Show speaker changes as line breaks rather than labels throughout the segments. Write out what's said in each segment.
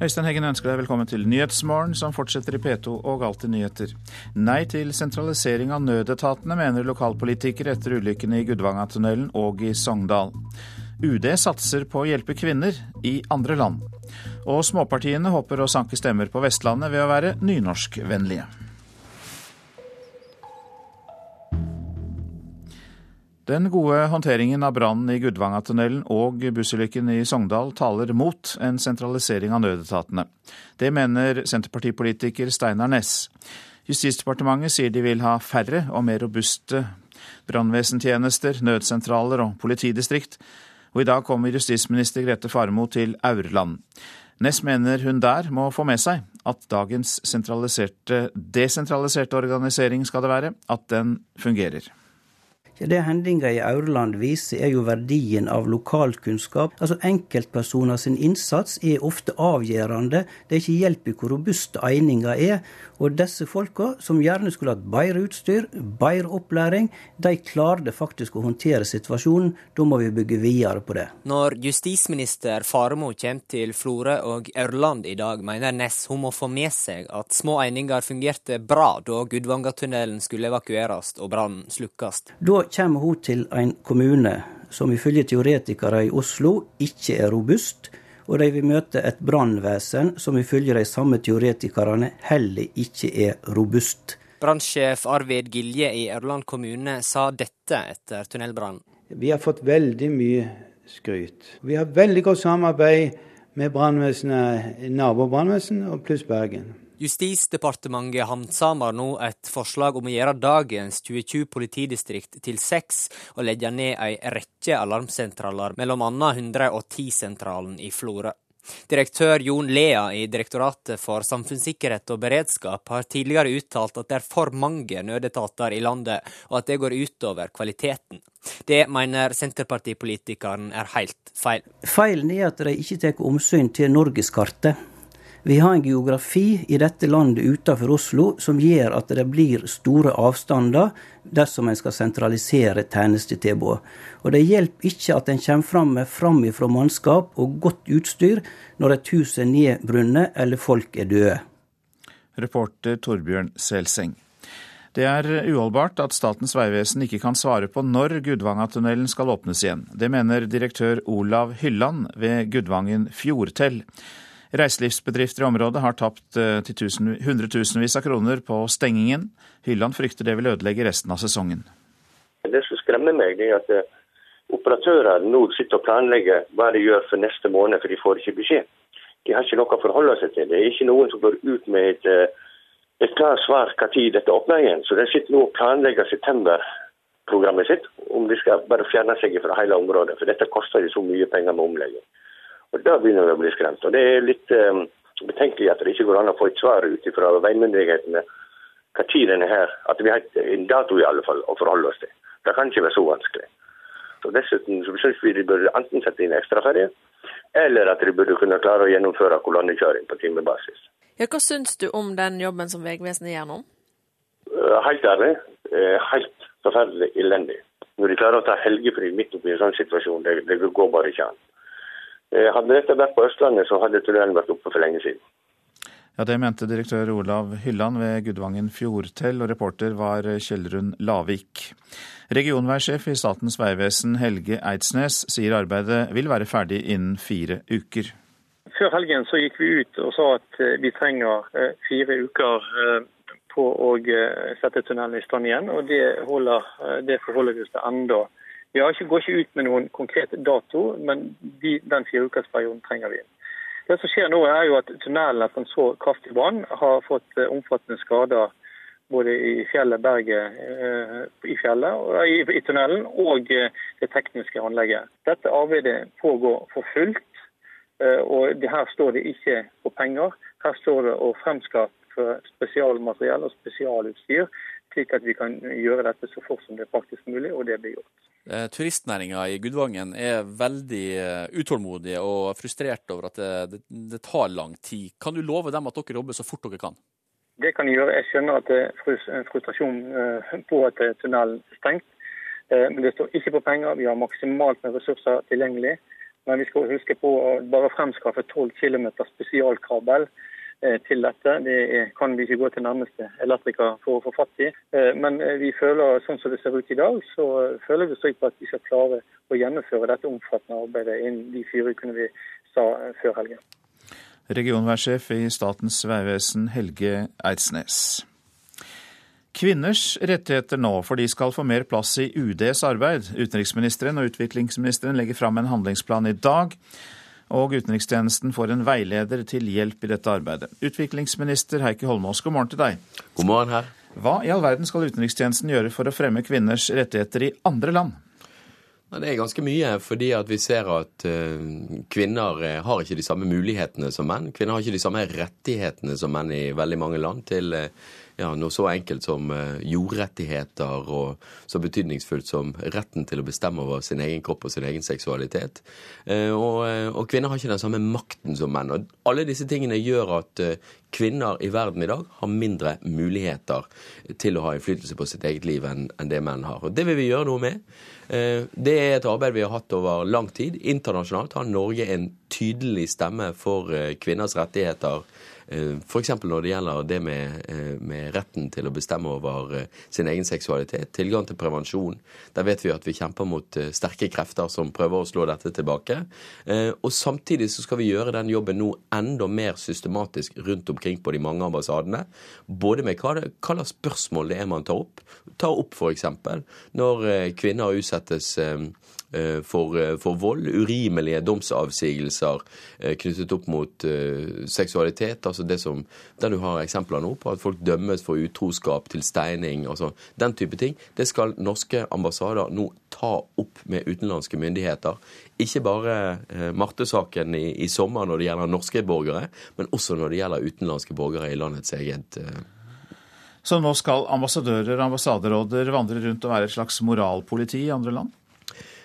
Øystein Heggen ønsker deg velkommen til Nyhetsmorgen, som fortsetter i P2 og Alltid nyheter. Nei til sentralisering av nødetatene, mener lokalpolitikere etter ulykkene i Gudvangatunnelen og i Sogndal. UD satser på å hjelpe kvinner i andre land. Og småpartiene håper å sanke stemmer på Vestlandet ved å være nynorskvennlige. Den gode håndteringen av brannen i Gudvangatunnelen og bussulykken i Sogndal taler mot en sentralisering av nødetatene. Det mener senterpartipolitiker Steinar Næss. Justisdepartementet sier de vil ha færre og mer robuste brannvesentjenester, nødsentraler og politidistrikt. Og i dag kommer justisminister Grete Farmo til Aurland. Næss mener hun der må få med seg at dagens sentraliserte, desentraliserte organisering skal det være, at den fungerer.
Det hendinga i Aurland viser, er jo verdien av lokalkunnskap. Altså Enkeltpersoner sin innsats er ofte avgjørende. Det er ikke hjelp i hvor robust eininga er. Og disse folka, som gjerne skulle hatt bedre utstyr, bedre opplæring, de klarte faktisk å håndtere situasjonen. Da må vi bygge videre på det.
Når justisminister Faremo kommer til Florø og Ørland i dag, mener Ness hun må få med seg at små eininger fungerte bra da Gudvangatunnelen skulle evakueres og brannen slukkes.
Da kommer hun til en kommune som ifølge teoretikere i Oslo ikke er robust, og de vil møte et brannvesen som ifølge de samme teoretikerne heller ikke er robust.
Brannsjef Arvid Gilje i Ørland kommune sa dette etter tunnelbrannen.
Vi har fått veldig mye skryt. Vi har veldig godt samarbeid med brannvesenet, nabobrannvesen og pluss Bergen.
Justisdepartementet handsamer nå et forslag om å gjøre dagens 22 politidistrikt til seks, og legge ned ei rekke alarmsentraler, mellom annet 110-sentralen i Florø. Direktør Jon Lea i Direktoratet for samfunnssikkerhet og beredskap har tidligere uttalt at det er for mange nødetater i landet, og at det går utover kvaliteten. Det mener senterpartipolitikeren er helt feil.
Feilen er at de ikke tar omsyn til norgeskartet. Vi har en geografi i dette landet utenfor Oslo som gjør at det blir store avstander dersom en skal sentralisere tjenestetilbudet. Og det hjelper ikke at en kommer fram med framifrå mannskap og godt utstyr når et hus er nedbrunnet eller folk er døde.
Reporter Torbjørn Selseng. Det er uholdbart at Statens vegvesen ikke kan svare på når Gudvangatunnelen skal åpnes igjen. Det mener direktør Olav Hylland ved Gudvangen Fjordtell. Reiselivsbedrifter i området har tapt eh, hundretusenvis av kroner på stengingen. Hylland frykter det vil ødelegge resten av sesongen.
Det som skremmer meg, er at eh, operatører nå sitter og planlegger hva de gjør for neste måned, for de får ikke beskjed. De har ikke noe å forholde seg til. Det er ikke noen som går ut med et, eh, et klart svar hva tid dette åpner igjen. Så de sitter nå og planlegger septemberprogrammet sitt, om de skal bare fjerne seg fra hele området. For dette koster de så mye penger med omlegging. Og Da begynner vi å bli skremt. Og Det er litt um, betenkelig at det ikke går an å få et svar ut fra veimyndighetene den er her. At vi har en dato i alle fall å forholde oss til. Det kan ikke være så vanskelig. Så Dessuten så syns vi de burde enten sette inn ekstraferje, eller at de burde kunne klare å gjennomføre kolonnekjøring på timebasis.
Ja, hva syns du om den jobben som Vegvesenet gjør nå?
Uh, helt ærlig, helt forferdelig elendig. Når de klarer å ta helgefri midt oppi en sånn situasjon, det, det går bare ikke an. Eh, hadde dette vært på Østlandet, så hadde tunnelen vært oppe for lenge siden.
Ja, Det mente direktør Olav Hylland ved Gudvangen Fjordtell, og reporter var Kjellrun Lavik. Regionveisjef i Statens vegvesen Helge Eidsnes sier arbeidet vil være ferdig innen fire uker.
Før helgen så gikk vi ut og sa at eh, vi trenger eh, fire uker på å sette tunnelen i stand igjen, og det, holder, det forholder vi oss til enda vi ikke, går ikke ut med noen konkret dato, men de, den fireukersperioden trenger vi. Det som skjer nå er jo at Tunnelen etter en så kraftig brann har fått eh, omfattende skader både i fjellet, berget eh, i fjellet, i, i tunnelen og eh, det tekniske anlegget. Dette arbeidet pågår for fullt. og Her står det ikke på penger. Her står det å fremskaffe spesialmateriell og spesialutstyr, slik at vi kan gjøre dette så fort som det er praktisk mulig, og det blir gjort.
Eh, turistnæringa i Gudvangen er veldig eh, utålmodige og frustrert over at det, det, det, tar lang tid. Kan du love dem at dere jobber så fort dere kan?
Det kan jeg gjøre. Jeg skjønner at det er frustrasjon eh, på at tunnelen er stengt. Men det står ikke på penger. Vi har maksimalt med ressurser tilgjengelig. Men vi skal huske på å bare fremskaffe 12 km spesialkabel til dette. Det kan vi ikke gå til nærmeste elektriker for å få fatt i. Eh, men eh, vi føler, sånn som det ser ut i dag, så føler vi stryk på at vi skal klare å gjennomføre dette omfattende arbeidet innen de fire ukene vi sa før helgen.
Regionværsjef i Statens vegvesen, Helge Eidsnes. Kvinners rettigheter nå, for de skal få mer plass i UDs arbeid. Utenriksministeren og utviklingsministeren legger fram en handlingsplan i dag og utenrikstjenesten får en veileder til hjelp i dette arbeidet. Utviklingsminister Heikki Holmås, god morgen til deg.
God morgen her.
Hva i all verden skal utenrikstjenesten gjøre for å fremme kvinners rettigheter i andre land?
Det er ganske mye, fordi at vi ser at uh, kvinner uh, har ikke de samme mulighetene som menn. Kvinner har ikke de samme rettighetene som menn i veldig mange land til uh, ja, noe så enkelt som uh, jordrettigheter, og så betydningsfullt som retten til å bestemme over sin egen kropp og sin egen seksualitet. Uh, og, uh, og, kvinner har ikke den samme makten som menn. Og alle disse tingene gjør at kvinner i verden i dag har mindre muligheter til å ha innflytelse på sitt eget liv enn, det menn har. Og det vil vi gjøre noe med. Det er et arbeid vi har hatt over lang tid. Internasjonalt har Norge en tydelig stemme for kvinners rettigheter Eh, F.eks. når det gjelder det med, eh, med, retten til å bestemme over eh, sin egen seksualitet. Tilgang til prevensjon. Der vet vi at vi kjemper mot sterke krefter som prøver å slå dette tilbake. Og samtidig så skal vi gjøre den jobben nå enda mer systematisk rundt omkring på de mange ambassadene. Både med hva, det, hva slags spørsmål det er man tar opp. Ta opp f.eks. når kvinner utsettes Eh, for, eh, for, vold, urimelige domsavsigelser eh, knyttet opp mot seksualitet. altså det som, Der du har eksempler nå på at folk dømmes for utroskap til steining. altså Den type ting. Det skal norske ambassader nå ta opp med utenlandske myndigheter. Ikke bare eh, Marte-saken i, i, sommer når det gjelder norske borgere, men også når det gjelder utenlandske borgere i landets eget eh,
så nå skal ambassadører og ambassaderåder vandre rundt og være et slags moralpoliti i andre land?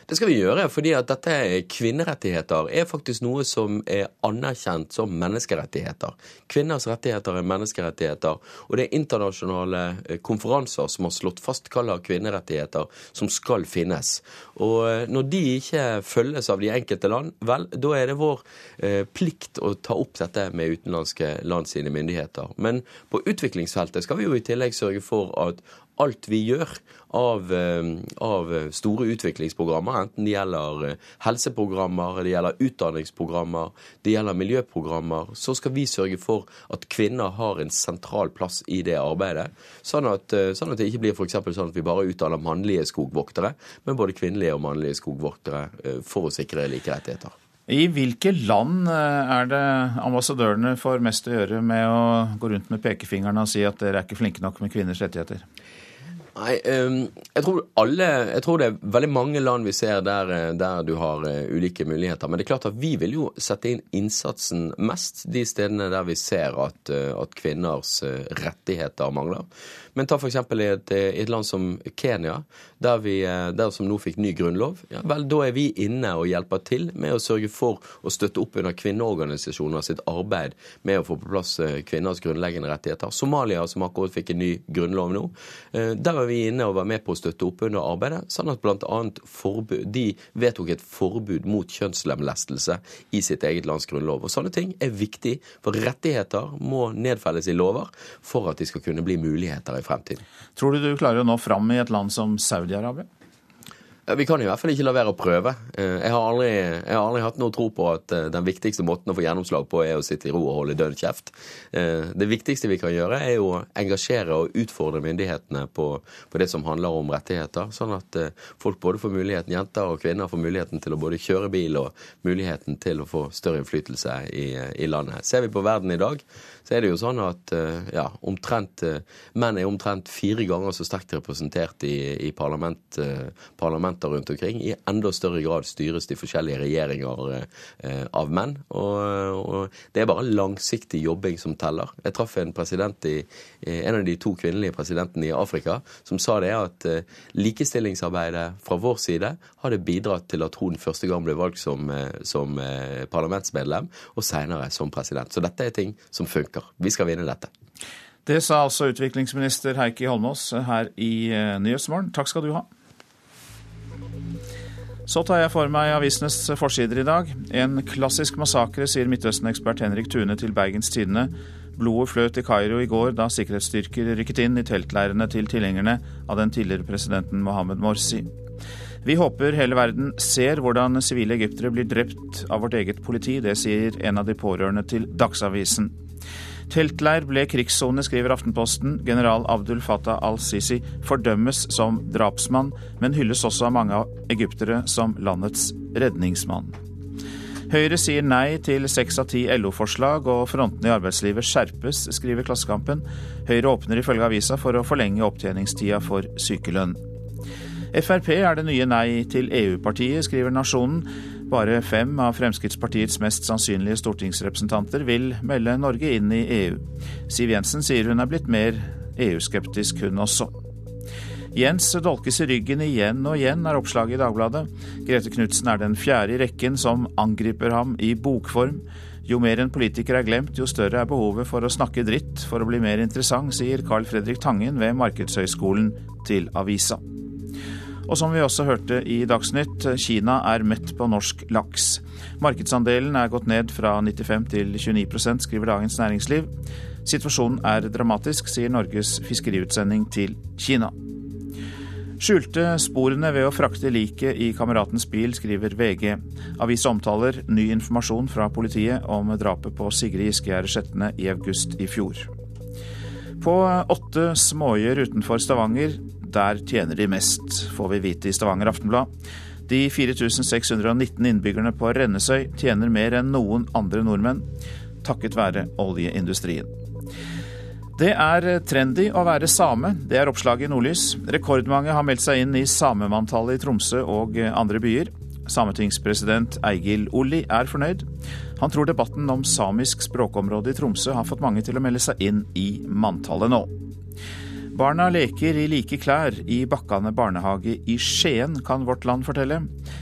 Det skal vi gjøre, fordi at dette kvinnerettigheter er faktisk noe som er anerkjent som menneskerettigheter. Kvinners rettigheter er menneskerettigheter, og det er internasjonale eh, konferanser som har slått fast hva slags kvinnerettigheter som skal finnes. Og eh, når de ikke følges av de enkelte land, vel, da er det vår eh, plikt å ta opp dette med utenlandske land sine myndigheter. Men på utviklingsfeltet skal vi jo i tillegg sørge for at alt vi gjør av, eh, av, store utviklingsprogrammer, enten det gjelder eh, helseprogrammer, det gjelder utdanningsprogrammer, det gjelder miljøprogrammer, så skal vi sørge for at kvinner har en sentral plass i det arbeidet. Sånn at, eh, sånn at det ikke blir f.eks. sånn at vi bare utdanner mannlige skogvoktere, men både kvinnelige og mannlige skogvoktere for å sikre like rettigheter.
I hvilke land er det ambassadørene får mest å gjøre med å gå rundt med pekefingeren og si at dere er ikke flinke nok med kvinners rettigheter?
Nei, um, jeg tror alle Jeg tror det er veldig mange land vi ser der, eh, der du har uh, ulike muligheter. Men det er klart at vi vil jo sette inn innsatsen mest de stedene der vi ser at, uh, at kvinners rettigheter mangler. Men ta f.eks. I, et, et land som Kenya, der, vi, der som nå fikk ny grunnlov. Ja, vel, Da er vi inne og hjelper til med å sørge for å støtte opp under kvinneorganisasjoner sitt arbeid med å få på plass kvinners grunnleggende rettigheter. Somalia, som akkurat fikk en ny grunnlov nå. der var vi inne og var med på å støtte opp under arbeidet, sånn at bl.a. de vedtok et forbud mot kjønnslemlestelse i sitt eget lands grunnlov. Og Sånne ting er viktig, for rettigheter må nedfelles i lover for at de skal kunne bli muligheter i fremtiden.
Tror du du klarer å nå fram i et land som Saudi-Arabia?
Vi kan i hvert fall ikke la være å prøve. Eh, jeg har, aldri, jeg har aldri hatt noe tro på at eh, den viktigste måten å få gjennomslag på er å sitte i ro og holde dønn kjeft. Eh, det viktigste vi kan gjøre, er å engasjere og utfordre myndighetene på, på, det som handler om rettigheter, sånn at folk både får muligheten, jenter og kvinner får muligheten til å både kjøre bil og muligheten til å få større innflytelse i, i landet. Ser vi på verden i dag, så er det jo sånn at ja, omtrent, menn er omtrent fire ganger så sterkt representert i, i parlament, parlament parlamenter rundt omkring. I enda større grad styres de forskjellige regjeringer eh, av menn. Og, og, det er bare langsiktig jobbing som teller. Jeg traff en president i, en av de to kvinnelige presidentene i Afrika som sa det at eh, likestillingsarbeidet fra vår side hadde bidratt til at hun første gang ble valgt som, eh, som parlamentsmedlem, og seinere som president. Så dette er ting som funker. Vi skal vinne dette.
Det sa altså utviklingsminister Heikki Holmås her i Nyhetsmorgen. Takk skal du ha. Så tar jeg for meg avisenes forsider i dag. En klassisk massakre, sier Midtøsten-ekspert Henrik Tune til Bergens Tidende. Blodet fløt i Kairo i går da sikkerhetsstyrker rykket inn i teltleirene til tilhengerne av den tidligere presidenten Mohammed Morsi. Vi håper hele verden ser hvordan sivile egyptere blir drept av vårt eget politi. Det sier en av de pårørende til Dagsavisen. Teltleir ble krigssone, skriver Aftenposten. General Abdul Fattah al-Sisi fordømmes som drapsmann, men hylles også av mange egyptere som landets redningsmann. Høyre sier nei til seks av ti LO-forslag, og frontene i arbeidslivet skjerpes, skriver Klassekampen. Høyre åpner ifølge avisa for å forlenge opptjeningstida for sykelønn. Frp er det nye nei til EU-partiet, skriver Nasjonen. Bare fem av Fremskrittspartiets mest sannsynlige stortingsrepresentanter vil melde Norge inn i EU. Siv Jensen sier hun er blitt mer EU-skeptisk, hun også. Jens dolkes i ryggen igjen og igjen, er oppslaget i Dagbladet. Grete Knutsen er den fjerde i rekken som angriper ham i bokform. Jo mer en politiker er glemt, jo større er behovet for å snakke dritt for å bli mer interessant, sier Carl Fredrik Tangen ved Markedshøgskolen til avisa. Og som vi også hørte i Dagsnytt, Kina er mett på norsk laks. Markedsandelen er gått ned fra 95 til 29% skriver Dagens Næringsliv. Situasjonen er dramatisk, sier Norges fiskeriutsending til Kina. Skjulte sporene ved å frakte liket i kameratens bil, skriver VG. Avisa omtaler ny informasjon fra politiet om drapet på Sigrid Giskegjerde Skjetne i august i fjor. På åtte småøyer utenfor Stavanger der tjener de mest, får vi vite i Stavanger Aftenblad. De 4619 innbyggerne på Rennesøy tjener mer enn noen andre nordmenn, takket være oljeindustrien. Det er trendy å være same, det er oppslaget i Nordlys. Rekordmange har meldt seg inn i samemanntallet i Tromsø og andre byer. Sametingspresident Eigil Olli er fornøyd. Han tror debatten om samisk språkområde i Tromsø har fått mange til å melde seg inn i manntallet nå. Barna leker i like klær i Bakkane barnehage i Skien, kan Vårt Land fortelle.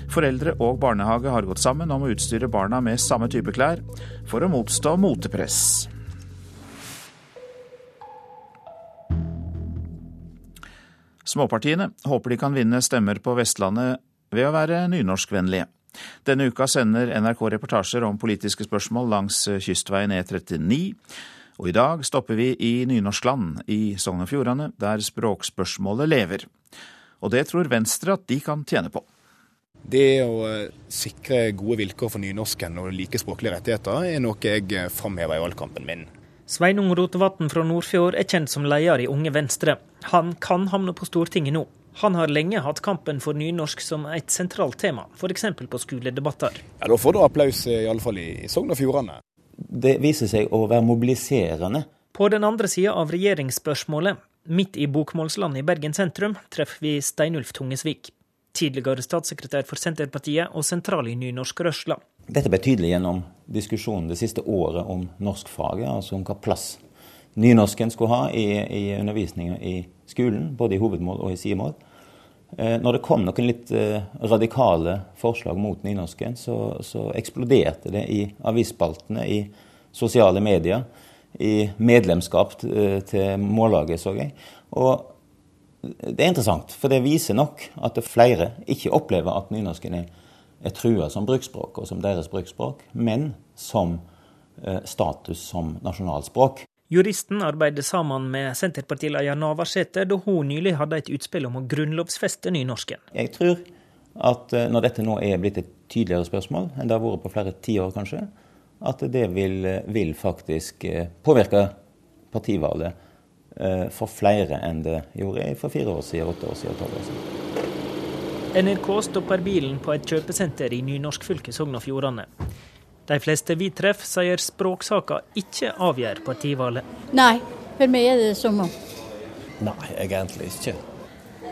Foreldre og barnehage har gått sammen om å utstyre barna med samme type klær, for å motstå motepress. Småpartiene håper de kan vinne stemmer på Vestlandet ved å være nynorskvennlige. Denne uka sender NRK reportasjer om politiske spørsmål langs kystveien E39. Og i dag stopper vi i Nynorskland i Sogn og Fjordane, der språkspørsmålet lever. Og det tror Venstre at de kan tjene på.
Det å eh, sikre gode vilkår for nynorsken og like språklige rettigheter er noe jeg eh, framhever i valgkampen min.
Sveinung Rotevatn fra Nordfjord er kjent som leder i Unge Venstre. Han kan havne på Stortinget nå. Han har lenge hatt kampen for nynorsk som et sentralt tema, f.eks. på skoledebatter.
Ja, Da får du applaus, eh, iallfall i Sogn og Fjordane
det viser seg å være mobiliserende.
På den andre sida av regjeringsspørsmålet, midt i bokmålslandet i Bergen sentrum, treffer vi Steinulf Tungesvik. Tidligere statssekretær for Senterpartiet og sentral i Nynorsk Røsla.
Dette ble tydelig gjennom diskusjonen det siste året om norskfaget, altså om hva plass nynorsken skulle ha i, i undervisninga i skolen, både i hovedmål og i sidemål. Eh, når det kom noen litt eh, radikale forslag mot nynorsken, så, så eksploderte det i avisspaltene, i sosiale medier, i medlemskap eh, til Mållaget, så jeg. Og det er interessant, for det viser nok at flere ikke opplever at nynorsken er, er trua som bruksspråk og som deres bruksspråk, men som status som nasjonalspråk.
Juristen arbeider sammen med Senterpartileder Navarsete da hun nylig hadde et utspill om å grunnlovfeste nynorsken.
Jeg tror at eh, når dette nå er blitt et tydeligere spørsmål enn det har vært på flere tiår, kanskje, at det vil, vil, faktisk eh, påvirke partivalget eh, for flere enn det gjorde for fire år siden, åtte år siden, tolv år
siden. NRK stopper bilen på et kjøpesenter i nynorskfylket Sogn og Fjordane. De fleste vi treffer, sier språksaker ikke avgjør partivalget.
Nei, for meg er det samme.
Nei, egentlig ikke.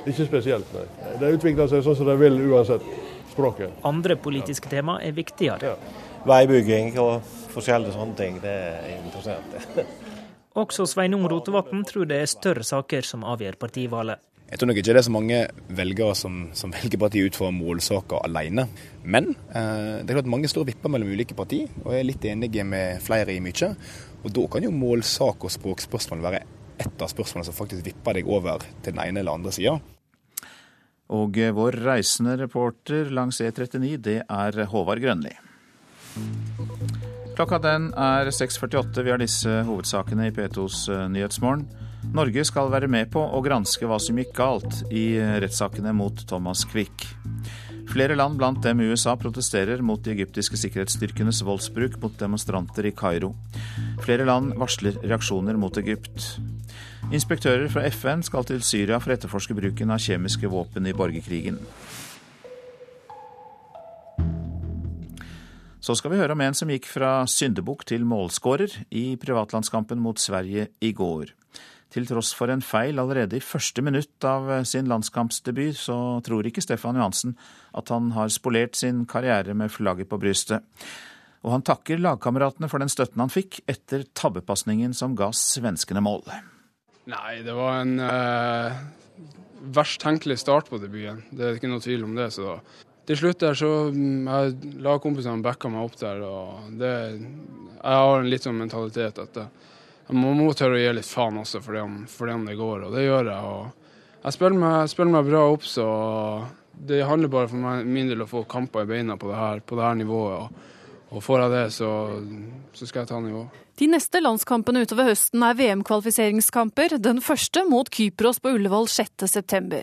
Ikke spesielt, nei. Det utvikler seg sånn som det vil uansett språket.
Andre politiske tema er viktigere. Ja.
Veibygging og forskjellige sånne ting, det er interessant.
Også Sveinung Rotevatn tror det er større saker som avgjør partivalget.
Jeg tror nok ikke det er så mange velgere som, som velger parti ut fra målsaker alene. Men eh, det er klart mange står og vipper mellom ulike parti, og er litt enige med flere i mye. Og da kan jo målsak og språkspørsmål være ett av spørsmålene som faktisk vipper deg over til den ene eller andre sida.
Og vår reisende reporter langs E39, det er Håvard Grønli. Klokka den er 6.48. Vi har disse hovedsakene i P2s Nyhetsmorgen. Norge skal være med på å granske hva som gikk galt i rettssakene mot Thomas Quick. Flere land, blant dem USA, protesterer mot de egyptiske sikkerhetsstyrkenes voldsbruk mot demonstranter i Kairo. Flere land varsler reaksjoner mot Egypt. Inspektører fra FN skal til Syria for å etterforske bruken av kjemiske våpen i borgerkrigen. Så skal vi høre om en som gikk fra syndebukk til målskårer i privatlandskampen mot Sverige i går. Til tross for en feil allerede i første minutt av sin landskampsdebut, så tror ikke Stefan Johansen at han har spolert sin karriere med flagget på brystet. Og han takker lagkameratene for den støtten han fikk etter tabbepasningen som ga svenskene mål.
Nei, det var en eh, verst tenkelig start på debuten. Det er ikke noe tvil om det. Så til slutt der så mm, jeg Lagkompisene backa meg opp der. og det, Jeg har en litt sånn mentalitet at man må tørre å gi litt faen også for det, for det, om det går, og det gjør jeg. og Jeg spiller meg, spiller meg bra opp, så det handler bare for meg, min del å få kamper i beina på det her, på det her nivået. og og får jeg det, så, så, skal jeg ta nivå.
De neste landskampene utover høsten er VM-kvalifiseringskamper. Den første mot Kypros på Ullevål 6.9.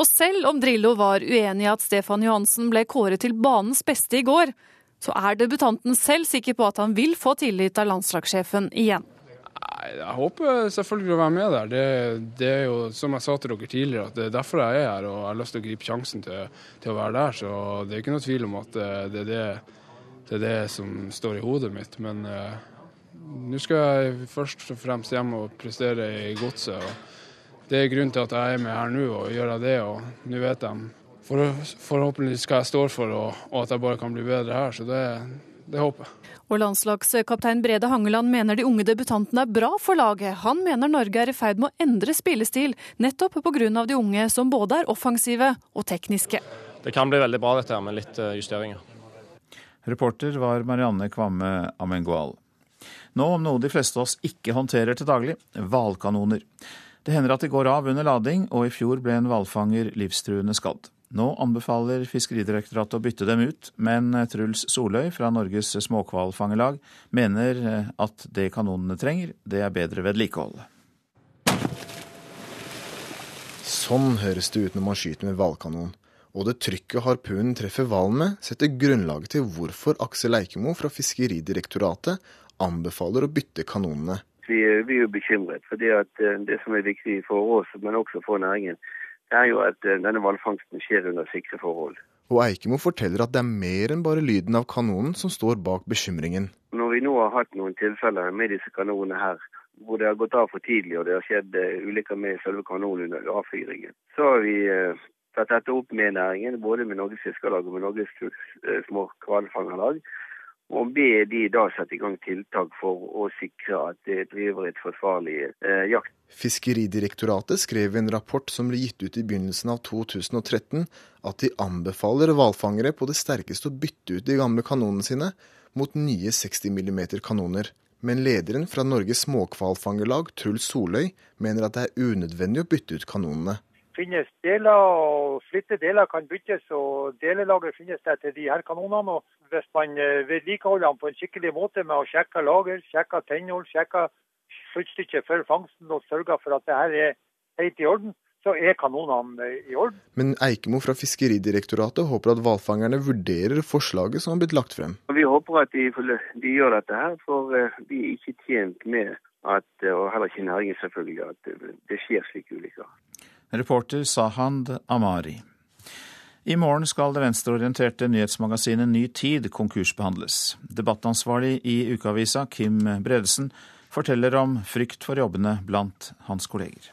Og selv om Drillo var uenig i at Stefan Johansen ble kåret til banens beste i går, så er debutanten selv sikker på at han vil få tillit av landslagssjefen igjen.
Jeg håper selvfølgelig å være med der. Det, det, er jo som jeg sa til dere tidligere, at det er derfor jeg er her. Og jeg har lyst til å gripe sjansen til, til å være der. Så det er ikke noe tvil om at det, det, det, det er det som står i hodet mitt. Men uh, nå skal jeg først og fremst hjem og prestere i godset. og Det er grunnen til at jeg er med her nå og gjør det. Og nå vet de for, forhåpentligvis hva jeg står for, og, og, at jeg bare kan bli bedre her. Så det, det håper jeg.
Og landslagskaptein Brede Hangeland mener de unge debutantene er bra for laget. Han mener Norge er i ferd med å endre spillestil, nettopp pga. de unge som både er offensive og tekniske.
Det kan bli veldig bra dette her med litt eh, justeringer.
Reporter var Marianne Kvamme Amengual. Nå om noe de fleste av oss ikke håndterer til daglig hvalkanoner. Det hender at de går av under lading, og i fjor ble en hvalfanger livstruende skadd. Nå anbefaler Fiskeridirektoratet å bytte dem ut, men Truls Soløy fra Norges Småhvalfangerlag mener at det kanonene trenger, det er bedre vedlikehold.
Sånn høres det ut når man skyter med hvalkanon. Og det trykket harpunen treffer hvalen med, setter grunnlaget til hvorfor Aksel Eikemo fra Fiskeridirektoratet anbefaler å bytte kanonene.
Vi, vi er jo bekymret for det, eh, det som er viktig for oss, men også for næringen er jo at eh, denne hvalfangsten skjer under sikre forhold.
Og Eikemo forteller at det er mer enn bare lyden av kanonen som står bak bekymringen.
Når vi nå har hatt noen tilfeller med disse kanonene her, hvor det har gått av for tidlig og det har skjedd uh, ulykker med selve kanonen under avfyringen, så har vi uh, tatt dette opp med næringen, både med Norges Fiskarlag og med Norges Små Hvalfangerlag. Og be de da sette i gang tiltak for å sikre at det driver et forsvarlig eh, jakt.
Fiskeridirektoratet skrev i en rapport som ble gitt ut i begynnelsen av 2013, at de anbefaler hvalfangere på det sterkeste å bytte ut de gamle kanonene sine mot nye 60 mm kanoner. Men lederen fra Norges Småhvalfangerlag, Truls Soløy, mener at det er unødvendig å bytte ut kanonene
finnes deler, og slitte deler kan byttes. og Delelager finnes der til de her kanonene. og Hvis man eh, vedlikeholder dem på en skikkelig måte med å sjekke lager, sjekke tennhold, sjekke sluttstykket for fangsten og sørger for at det her er helt i orden, så er kanonene eh, i orden.
Men Eikemo fra Fiskeridirektoratet håper at hvalfangerne vurderer forslaget som har blitt lagt frem.
Vi håper at de, de gjør dette her, for eh, vi er ikke tjent med at, og heller ikke næringen selvfølgelig, at det skjer slike ulykker.
Reporter Sahand Amari. I morgen skal det venstreorienterte nyhetsmagasinet Ny Tid konkursbehandles. Debattansvarlig i ukeavisa, Kim Bredesen, forteller om frykt for jobbene blant hans kolleger.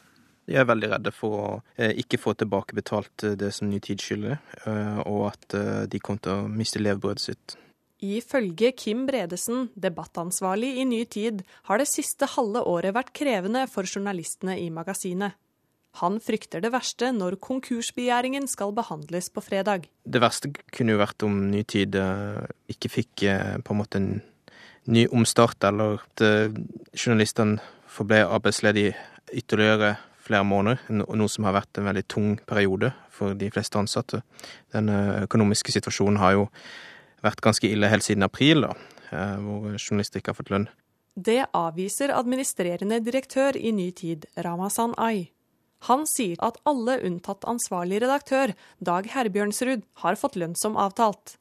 De er veldig redde for å eh, ikke få tilbakebetalt eh, det som Ny Tid skylder, eh, og at de kommer til å miste levebrødet sitt.
Ifølge Kim Bredesen, debattansvarlig i Ny Tid, har det siste halve året vært krevende for journalistene i magasinet. Han frykter det verste når konkursbegjæringen skal behandles på fredag.
Det verste kunne jo vært om Ny Tid eh, ikke fikk eh, på en måte en ny omstart, eller at eh, journalistene forble arbeidsledige ytterligere flere måneder, noe som har vært en veldig tung periode for de fleste ansatte. Den økonomiske situasjonen har jo vært ganske ille helt siden april, da, hvor journalister ikke har fått lønn.
Det avviser administrerende direktør i Ny Tid, Ramazan Ay. Han sier at alle unntatt ansvarlig redaktør, Dag Herbjørnsrud, har fått lønn som avtalt.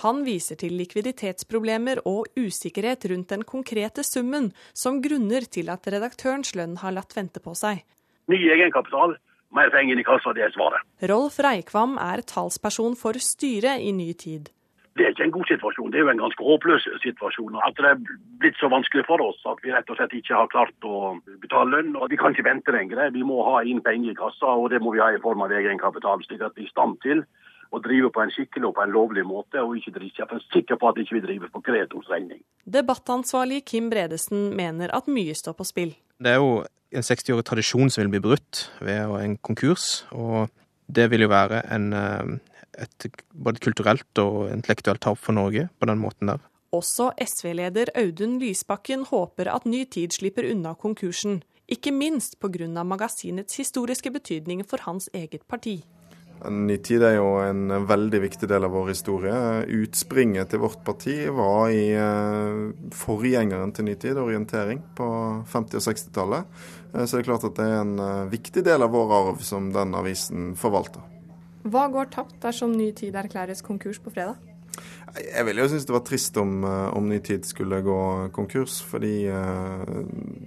Han viser til likviditetsproblemer og usikkerhet rundt den konkrete summen som grunner til at redaktørens lønn har latt vente på seg.
Ny egenkapital, mer penger i kassa, det er svaret.
Rolf Reikvam er talsperson for styret i Ny Tid.
Det er ikke en god situasjon, det er jo en ganske håpløs situasjon. At det er blitt så vanskelig for oss at vi rett og slett ikke har klart å betale lønn. og Vi kan ikke vente lenger. Vi må ha inn penger i kassa, og det må vi ha i form av egenkapital. slik at vi er i stand til å drive på en skikkelig og på en lovlig måte, og ikke drive, jeg er sikker på at vi ikke driver på kreditors regning.
Debattansvarlig Kim Bredesen mener at mye står på spill.
Det er jo en 60-årig tradisjon som vil bli brutt ved en konkurs. og det vil jo være en, eh, et både kulturelt og intellektuelt tap for Norge på den måten der.
Også SV-leder Audun Lysbakken håper at Ny Tid slipper unna konkursen, ikke minst pga. magasinets historiske betydning for hans eget parti.
Ny Tid er jo en veldig viktig del av vår historie. Utspringet til vårt parti var i eh, forgjengeren til Ny Tid, orientering, på 50- og 60-tallet. Eh, så det er klart at det er en eh, viktig del av vår arv som den avisen forvalter.
Hva går tapt dersom Ny Tid erklæres konkurs på fredag?
Jeg ville jo synes det var trist om, eh, om, Ny Tid skulle gå konkurs, fordi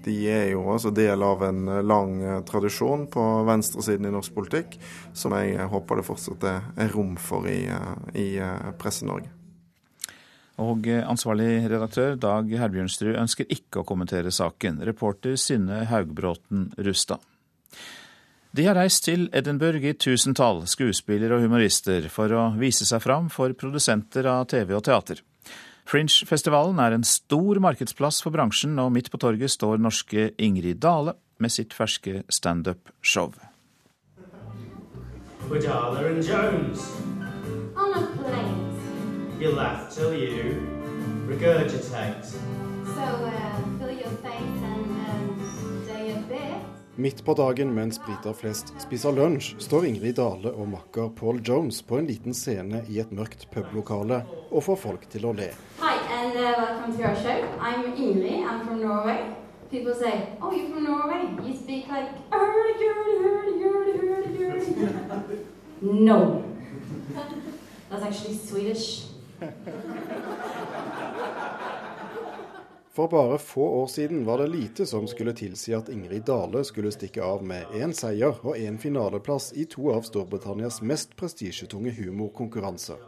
de er jo altså del av en lang tradisjon på venstresiden i norsk politikk, som jeg håper det fortsatt er rom for i, i Presse-Norge.
Og ansvarlig redaktør Dag Herbjørnsrud ønsker ikke å kommentere saken. Reporter Synne Haugbråten Rustad. De har reist til Edinburgh i tusentall, skuespillere og humorister, for å vise seg fram for produsenter av TV og teater. Fringe-festivalen er en stor markedsplass for bransjen, og midt på torget står norske Ingrid Dale med sitt ferske standup-show. You laugh till you regurgitate. So, uh, fill your face
Midt på dagen mens briter flest spiser lunsj, står Ingrid Dale og makker Paul Jones på en liten scene i et mørkt publokale og får folk til å le. Hi, and uh, welcome to our show. I'm Ingrid. I'm from Norway. People say, "Oh, you're from Norway. You speak like hurdy, hurdy, hurdy, hurdy, hurdy, hurdy." No, that's actually Swedish. For bare få år siden var det lite som skulle tilsi at Ingrid Dale skulle stikke av med én seier og én finaleplass i to av Storbritannias mest prestisjetunge humorkonkurranser.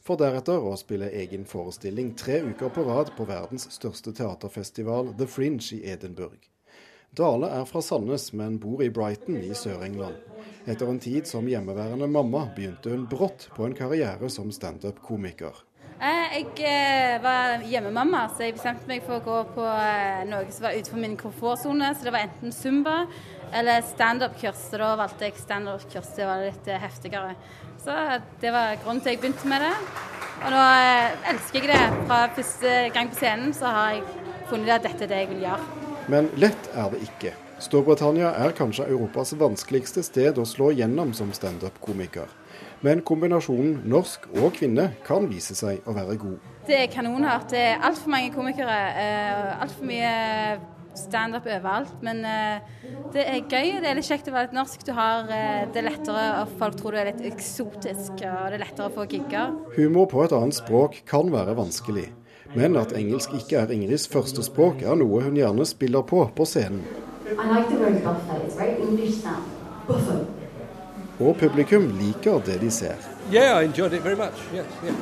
For deretter å spille egen forestilling tre uker på rad på verdens største teaterfestival, The Fringe i Edinburgh. Dale er fra Sandnes, men bor i Brighton i Sør-England. Etter en tid som hjemmeværende mamma begynte hun brått på en karriere som standup-komiker.
Eh, jeg eh, var hjemmemamma, så jeg bestemte meg for å gå på eh, noe som var utenfor min komfortsone. Så det var enten zumba eller standup-kurs. Så da valgte jeg standup-kurs. Det var litt heftigere. Så det var grunnen til jeg begynte med det. Og nå elsker jeg det. Fra første gang på scenen så har jeg funnet at dette er det jeg vil gjøre.
Men lett er det ikke. Storbritannia er kanskje Europas vanskeligste sted å slå gjennom som standup-komiker. Men kombinasjonen norsk og kvinne kan vise seg å være god.
Det er kanonhardt. Det er altfor mange komikere. Eh, altfor mye standup overalt. Men eh, det er gøy. Det er litt kjekt å være litt norsk. Du har eh, det lettere, og folk tror du er litt eksotisk. Og det er lettere å få gigger.
Humor på et annet språk kan være vanskelig. Men at engelsk ikke er Ingrids første språk, er noe hun gjerne spiller på på scenen. I like the word buffet. It's very English sound. Buffet. Og publikum liker det de ser.
Yeah, I enjoyed it very much. Yes, yeah.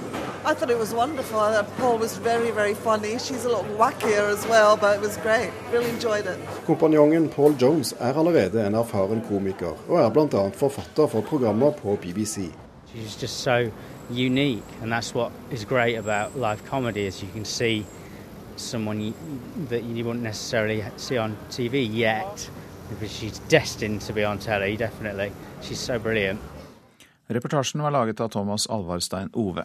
I thought it was wonderful. Uh, Paul was very, very funny. She's a lot wackier as well, but it was great. Really enjoyed it.
Kompanjongen Paul Jones er allerede en erfaren komiker, og er bl.a. forfatter for programmer på BBC.
She's just so unique, and that's what is great about live comedy is you can see someone that you wouldn't necessarily see on TV yet, because she's destined to be on telly, definitely. She's so brilliant.
Reportasjen var laget av Thomas Alvarstein Ove.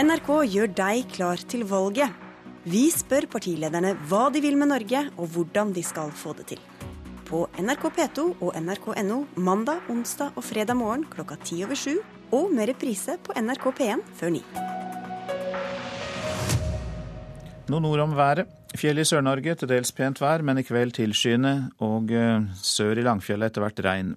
NRK gjør deg klar til valget.
Vi spør partilederne hva de vil med Norge, og hvordan de skal få det til. På NRK P2 og nrk.no mandag, onsdag og fredag morgen klokka ti over sju, og med reprise på NRK P1 før ni.
Noen ord om været. Fjell i Sør-Norge til dels pent vær, men i kveld tilskyende, og eh, sør i Langfjellet etter hvert regn.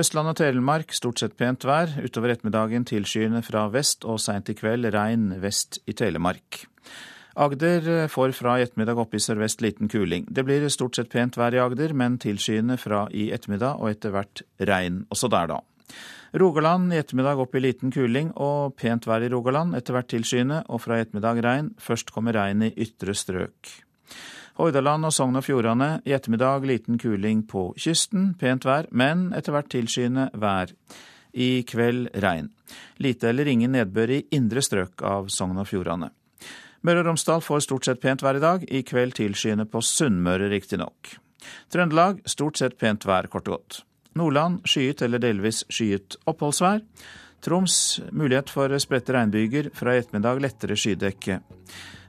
Østland og Telemark stort sett pent vær. Utover ettermiddagen tilskyende fra vest og seint i kveld regn vest i Telemark. Agder eh, får fra i ettermiddag opp i sørvest liten kuling. Det blir stort sett pent vær i Agder, men tilskyende fra i ettermiddag og etter hvert regn også der, da. Rogaland i ettermiddag opp i liten kuling og pent vær i Rogaland, etter hvert tilskyende og fra i ettermiddag regn. Først kommer regn i ytre strøk. Hordaland og Sogn og Fjordane i ettermiddag liten kuling på kysten, pent vær, men etter hvert tilskyende vær. I kveld regn. Lite eller ingen nedbør i indre strøk av Sogn og Fjordane. Møre og Romsdal får stort sett pent vær i dag, i kveld tilskyende på Sunnmøre riktignok. Trøndelag stort sett pent vær, kort og godt. Nordland skyet eller delvis skyet oppholdsvær. Troms mulighet for spredte regnbyger, fra i ettermiddag lettere skydekke.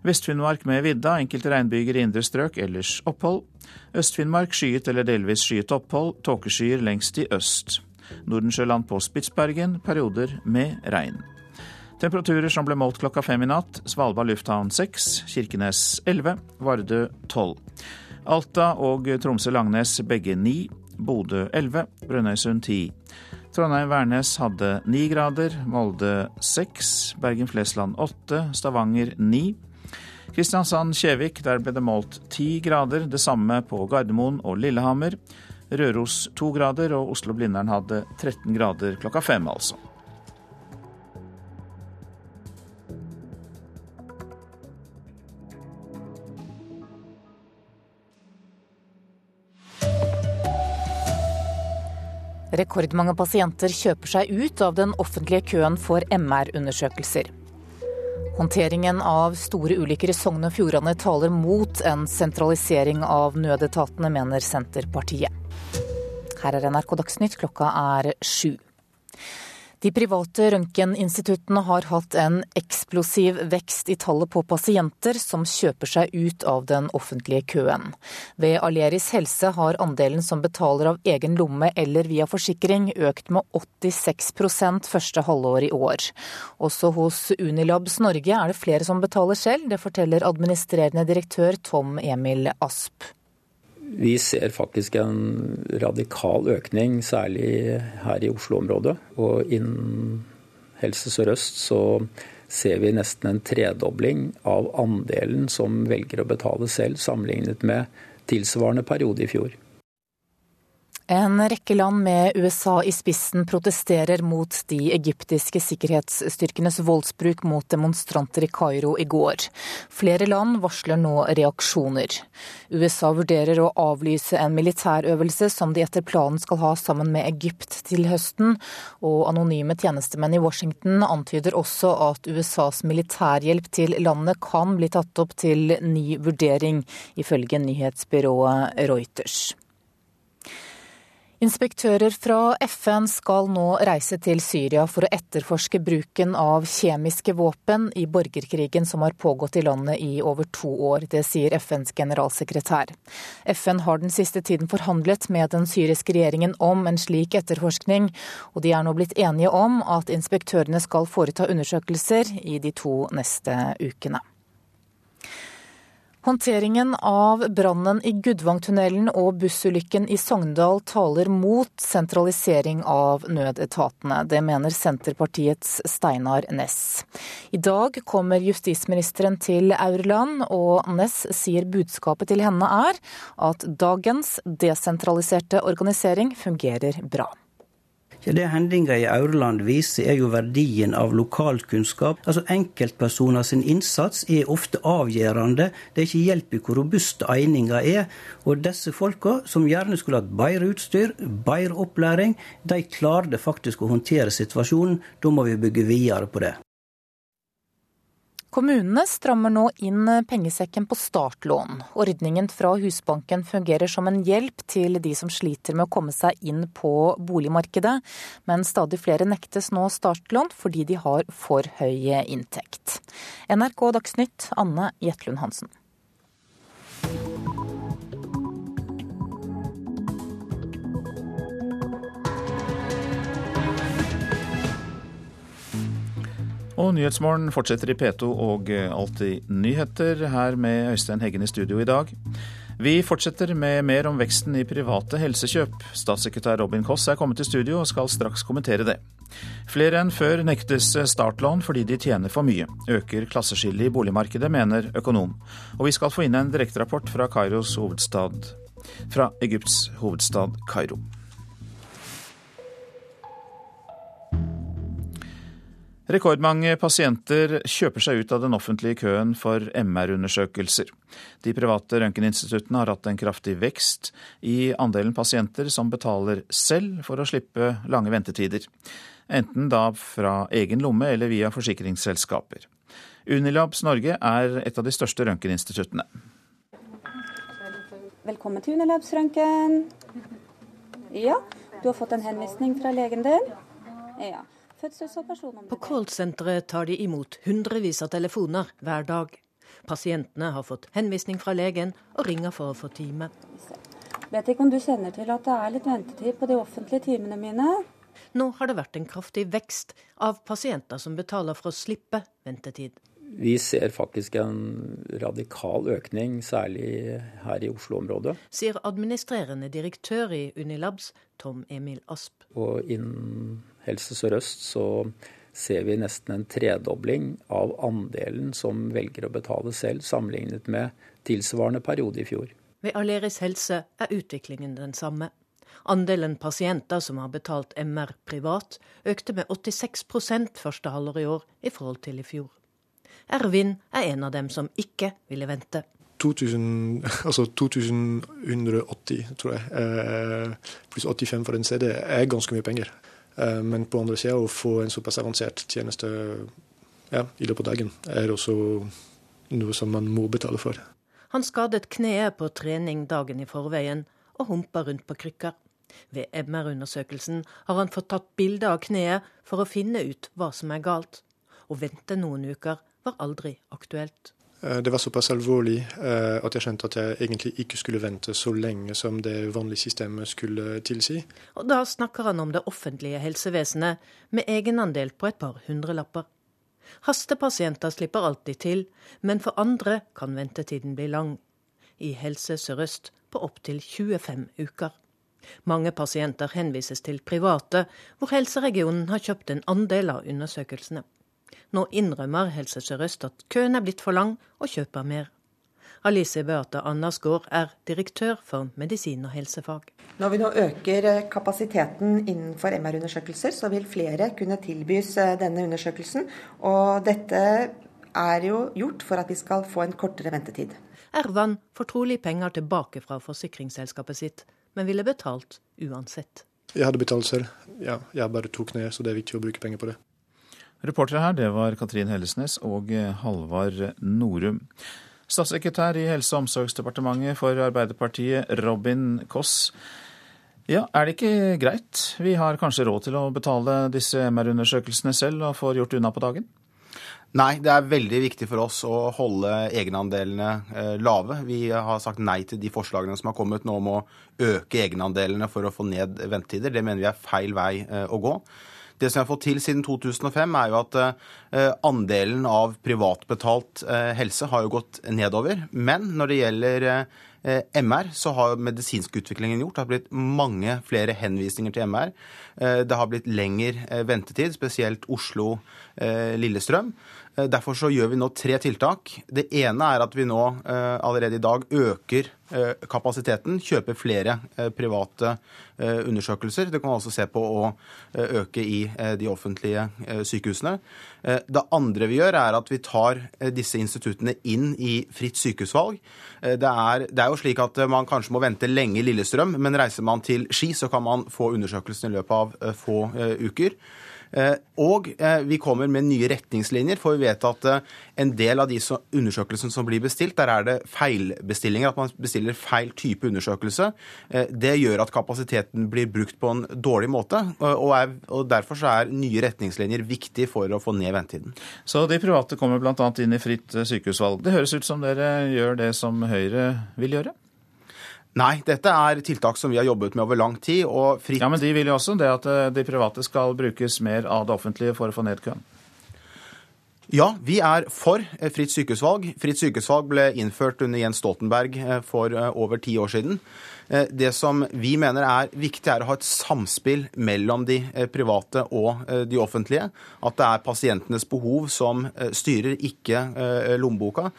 Vest-Finnmark med vidda, enkelte regnbyger i indre strøk, ellers opphold. Øst-Finnmark skyet eller delvis skyet opphold, tåkeskyer lengst i øst. Nordensjøland på Spitsbergen perioder med regn. Temperaturer som ble målt klokka fem i natt. Svalbard lufthavn seks, Kirkenes elleve, Vardø tolv. Alta og Tromsø-Langnes begge ni, Bodø elleve, Brønnøysund 10. Trondheim-Værnes hadde 9 grader, Molde 6, Bergen-Flesland 8, Stavanger 9. Kristiansand-Kjevik, der ble det målt 10 grader, det samme på Gardermoen og Lillehammer. Røros 2 grader, og Oslo-Blindern hadde 13 grader klokka fem, altså.
Rekordmange pasienter kjøper seg ut av den offentlige køen for MR-undersøkelser. Håndteringen av store ulykker i Sogn og Fjordane taler mot en sentralisering av nødetatene, mener Senterpartiet. Her er NRK Dagsnytt, klokka er sju. De private røntgeninstituttene har hatt en eksplosiv vekst i tallet på pasienter som kjøper seg ut av den offentlige køen. Ved Aleris helse har andelen som betaler av egen lomme eller via forsikring økt med 86% første halvår i år. Også hos Unilabs Norge er det flere som betaler selv, det forteller administrerende direktør Tom Emil Asp.
Vi ser faktisk en radikal økning, særlig her i Oslo-området. Og innen Helse Sør-Øst så ser vi nesten en tredobling av andelen som velger å betale selv, sammenlignet med tilsvarende periode i fjor.
En rekke land med USA i spissen protesterer mot de egyptiske sikkerhetsstyrkenes voldsbruk mot demonstranter i Kairo i går. Flere land varsler nå reaksjoner. USA vurderer å avlyse en militærøvelse som de etter planen skal ha sammen med Egypt til høsten, og anonyme tjenestemenn i Washington antyder også at USAs militærhjelp til landet kan bli tatt opp til ny vurdering, ifølge nyhetsbyrået Reuters. Inspektører fra FN skal nå reise til Syria for å etterforske bruken av kjemiske våpen i borgerkrigen som har pågått i landet i over to år. Det sier FNs generalsekretær. FN har den siste tiden forhandlet med den syriske regjeringen om en slik etterforskning, og de er nå blitt enige om at inspektørene skal foreta undersøkelser i de to neste ukene. Håndteringen av brannen i Gudvangtunnelen og bussulykken i Sogndal taler mot sentralisering av nødetatene. Det mener Senterpartiets Steinar Ness. I dag kommer justisministeren til Aurland, og Ness sier budskapet til henne er at dagens desentraliserte organisering fungerer bra.
Ja, Det hendinga i Aurland viser, er jo verdien av lokalkunnskap. Altså Enkeltpersoner sin innsats er ofte avgjørende. Det er ikke hjelp i hvor robuste eininga er. Og disse folka, som gjerne skulle hatt bedre utstyr, bedre opplæring, de klarte faktisk å håndtere situasjonen. Da må vi bygge videre på det.
Kommunene strammer nå inn pengesekken på startlån. Ordningen fra Husbanken fungerer som en hjelp til de som sliter med å komme seg inn på boligmarkedet, men stadig flere nektes nå startlån fordi de har for høy inntekt. NRK Dagsnytt, Anne Jetlund Hansen.
Og Nyhetsmorgen fortsetter i P2 og Alltid nyheter, her med Øystein Heggen i studio i dag. Vi fortsetter med mer om veksten i private helsekjøp. Statssekretær Robin Koss er kommet til studio og skal straks kommentere det. Flere enn før nektes startlån fordi de tjener for mye. Øker klasseskillet i boligmarkedet, mener økonom. Og vi skal få inn en direkterapport fra fra Egypts hovedstad Kairo. Rekordmange pasienter kjøper seg ut av den offentlige køen for MR-undersøkelser. De private røntgeninstituttene har hatt en kraftig vekst i andelen pasienter som betaler selv for å slippe lange ventetider. Enten da fra egen lomme eller via forsikringsselskaper. Unilabs Norge er et av de største røntgeninstituttene.
Velkommen til Unilabs Røntgen. Ja, du har fått en henvisning fra legen din? Ja.
På callsenteret tar de imot hundrevis av telefoner hver dag. Pasientene har fått henvisning fra legen og ringer for å få time.
Vet ikke om du kjenner til at det er litt ventetid på de offentlige timene mine?
Nå har det vært en kraftig vekst av pasienter som betaler for å slippe ventetid.
Vi ser faktisk en radikal økning, særlig her i Oslo-området.
Sier administrerende direktør i Unilabs, Tom Emil Asp.
Og innen Helse Sør-Øst så ser vi nesten en tredobling av andelen som velger å betale selv, sammenlignet med tilsvarende periode i fjor.
Ved Aleris helse er utviklingen den samme. Andelen pasienter som har betalt MR privat, økte med 86 første halvår i år i forhold til i fjor. Ervin er en av dem som ikke ville vente.
2000, altså 2180, tror jeg, eh, pluss 85 for en CD, er ganske mye penger. Eh, men på andre sida, å få en såpass avansert tjeneste ja, i løpet av dagen, er også noe som man må betale for.
Han skadet kneet på trening dagen i forveien og humpa rundt på krykker. Ved MR-undersøkelsen har han fått tatt bilde av kneet for å finne ut hva som er galt. Å vente noen uker var aldri aktuelt.
Eh, det var såpass alvorlig eh, at jeg skjønte at jeg egentlig ikke skulle vente så lenge som det vanlige systemet skulle tilsi.
Og da snakker han om det offentlige helsevesenet, med egenandel på et par hundrelapper. Hastepasienter slipper alltid til, men for andre kan ventetiden bli lang. I Helse Sør-Øst på opptil 25 uker. Mange pasienter henvises til private, hvor helseregionen har kjøpt en andel av undersøkelsene. Nå innrømmer Helse Sør-Øst at køen er blitt for lang, og kjøper mer. Alice Beate Andersgaard er direktør for medisin og helsefag.
Når vi nå øker eh, kapasiteten innenfor MR-undersøkelser, så vil flere kunne tilbys eh, denne undersøkelsen. Og dette er jo gjort for at vi skal få en kortere ventetid.
Ervan får trolig penger tilbake fra forsikringsselskapet sitt, men ville betalt uansett.
Jeg hadde betalt selv. Ja, jeg bare tok ned, så det er viktig å bruke penger på det.
Reportere her, det var Katrin Hellesnes og Halvard Norum. Statssekretær i Helse- og omsorgsdepartementet for Arbeiderpartiet, Robin Koss. Ja, Er det ikke greit? Vi har kanskje råd til å betale disse MR-undersøkelsene selv og får gjort unna på dagen?
Nei, det er veldig viktig for oss å holde egenandelene eh, lave. Vi har sagt nei til de forslagene som har kommet nå om å øke egenandelene for å få ned ventetider. Det mener vi er feil vei eh, å gå. Det som vi har fått til siden 2005, er jo at eh, andelen av privatbetalt eh, helse har jo gått nedover. Men når det gjelder eh, MR, så har medisinskutviklingen gjort. Det har blitt mange flere henvisninger til MR. Det har blitt lengre ventetid, spesielt Oslo-Lillestrøm. Derfor så gjør vi nå tre tiltak. Det ene er at vi nå allerede i dag øker kapasiteten, kjøper flere private undersøkelser. Det kan man også se på å øke i de offentlige sykehusene. Det andre vi gjør, er at vi tar disse instituttene inn i fritt sykehusvalg. Det er, det er jo slik at man kanskje må vente lenge i Lillestrøm, men reiser man til Ski, så kan man få undersøkelsen i løpet av få uker. Og vi kommer med nye retningslinjer, for vi vet at en del av de undersøkelsene som blir bestilt, der er det feilbestillinger. At man bestiller feil type undersøkelse. Det gjør at kapasiteten blir brukt på en dårlig måte. Og, er, og derfor er nye retningslinjer viktig for å få ned ventetiden.
Så de private kommer bl.a. inn i fritt sykehusvalg. Det høres ut som dere gjør det som Høyre vil gjøre?
Nei, dette er tiltak som vi har jobbet med over lang tid. og fritt...
Ja, Men de vil jo også det at eh, de private skal brukes mer av det offentlige for å få ned køen?
Ja, vi er for eh, fritt sykehusvalg. Fritt sykehusvalg ble innført under Jens Stoltenberg eh, for over ti år siden. Eh, det som vi mener er viktig, er å ha et samspill mellom de eh, private og eh, de offentlige. At det er pasientenes behov som styrer, ikke lommeboka.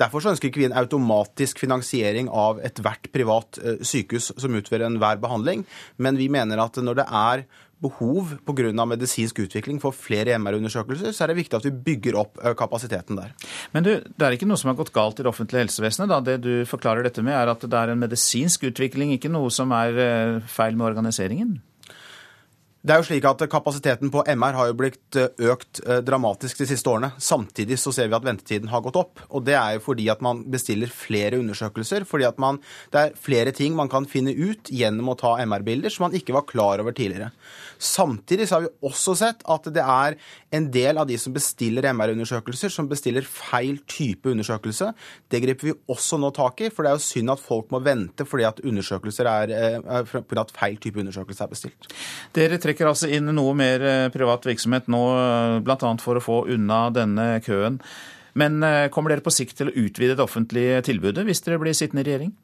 Derfor ønsker ikke vi en automatisk finansiering av ethvert privat sykehus som utfører enhver behandling, men vi mener at når det er behov pga. medisinsk utvikling for flere MR-undersøkelser, så er det viktig at vi bygger opp kapasiteten der.
Men du, det er ikke noe som har gått galt i det offentlige helsevesenet? da. Det du forklarer dette med, er at det er en medisinsk utvikling, ikke noe som er feil med organiseringen?
Det er jo slik at Kapasiteten på MR har jo blitt eh, økt eh, dramatisk de siste årene. Samtidig så ser vi at ventetiden har gått opp. og Det er jo fordi at man bestiller flere undersøkelser. fordi at man, Det er flere ting man kan finne ut gjennom å ta MR-bilder som man ikke var klar over tidligere. Samtidig så har vi også sett at det er en del av de som bestiller MR-undersøkelser, som bestiller feil type undersøkelse. Det griper vi også nå tak i, for det er jo synd at folk må vente fordi at undersøkelser er, eh, fordi at feil type undersøkelse er bestilt.
Dere trekker trekker altså inn noe mer eh, privat virksomhet nå, eh, bl.a. for å få unna denne køen. Men eh, kommer dere på sikt til å utvide det offentlige tilbudet hvis dere blir sittende i regjering?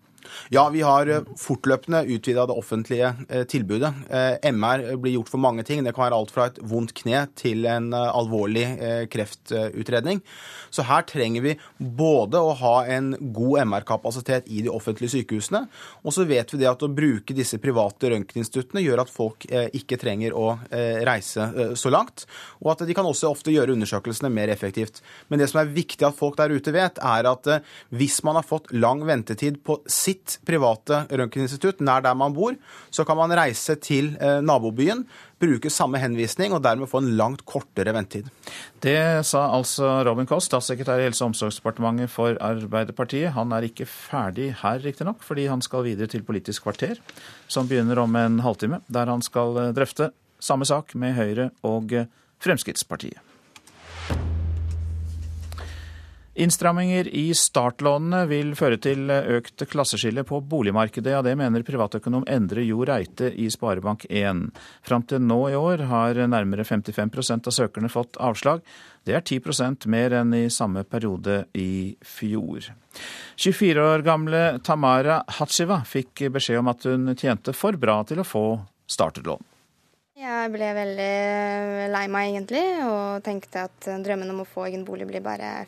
Ja, vi har eh, fortløpende utvida det offentlige eh, tilbudet. Eh, MR blir gjort for mange ting. Det kan være alt fra et vondt kne til en alvorlig kreftutredning. Så her trenger vi både å ha en god MR-kapasitet i de offentlige sykehusene, og så vet vi det at å bruke disse private røntgeninstituttene gjør at folk ikke trenger å reise så langt, og at de kan også ofte gjøre undersøkelsene mer effektivt. Men det som er viktig at folk der ute vet, er at hvis man har fått lang ventetid på sitt sitt private røntgeninstitutt nær der man bor, så kan man reise til eh, nabobyen, bruke samme henvisning og dermed få en langt kortere ventetid.
Det sa altså Robin Koss, statssekretær i Helse- og omsorgsdepartementet for Arbeiderpartiet. Han er ikke ferdig her, riktignok, fordi han skal videre til Politisk kvarter, som begynner om en halvtime, der han skal eh, drøfte samme sak med Høyre og eh, Fremskrittspartiet. Innstramminger i startlånene vil føre til økt klasseskille på boligmarkedet. Ja, det mener privatøkonom Endre Jo Reite i Sparebank1. Fram til nå i år har nærmere 55% av søkerne fått avslag. Det er 10% mer enn i samme periode i fjor. 24 år gamle Tamara Hatshiva fikk beskjed om at hun tjente for bra til å få startlån.
Jeg ble veldig lei meg egentlig, og tenkte at drømmen om å få egen bolig blir bare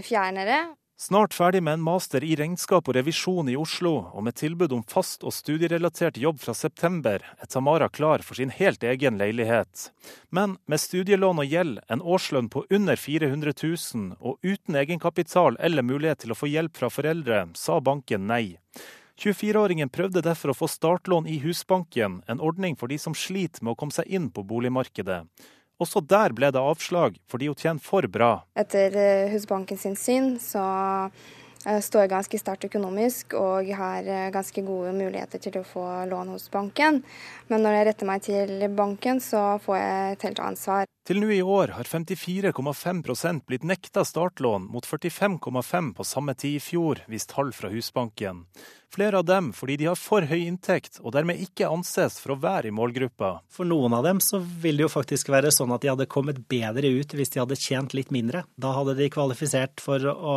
fjernere.
Snart ferdig med en master i regnskap og revisjon i Oslo, og med tilbud om fast og studierelatert jobb fra september, er Tamara klar for sin helt egen leilighet. Men med studielån og gjeld, en årslønn på under 400 000 og uten egenkapital eller mulighet til å få hjelp fra foreldre, sa banken nei. 24-åringen prøvde derfor å få startlån i Husbanken, en ordning for de som sliter med å komme seg inn på boligmarkedet. Også der ble det avslag, fordi hun tjener for bra.
Etter eh, Husbanken sin syn så eh, står jeg ganske sterkt økonomisk og har eh, ganske gode muligheter til å få lån hos banken. Men når jeg retter meg til banken, så får jeg et helt ansvar.
Til nå i år har 54,5% blitt nekta startlån, mot 45,5 på samme tid i fjor, viser tall fra Husbanken. Flere av dem fordi de har for høy inntekt og dermed ikke anses for å være i målgruppa.
For noen av dem så vil det jo faktisk være sånn at de hadde kommet bedre ut hvis de hadde tjent litt mindre. Da hadde de kvalifisert for å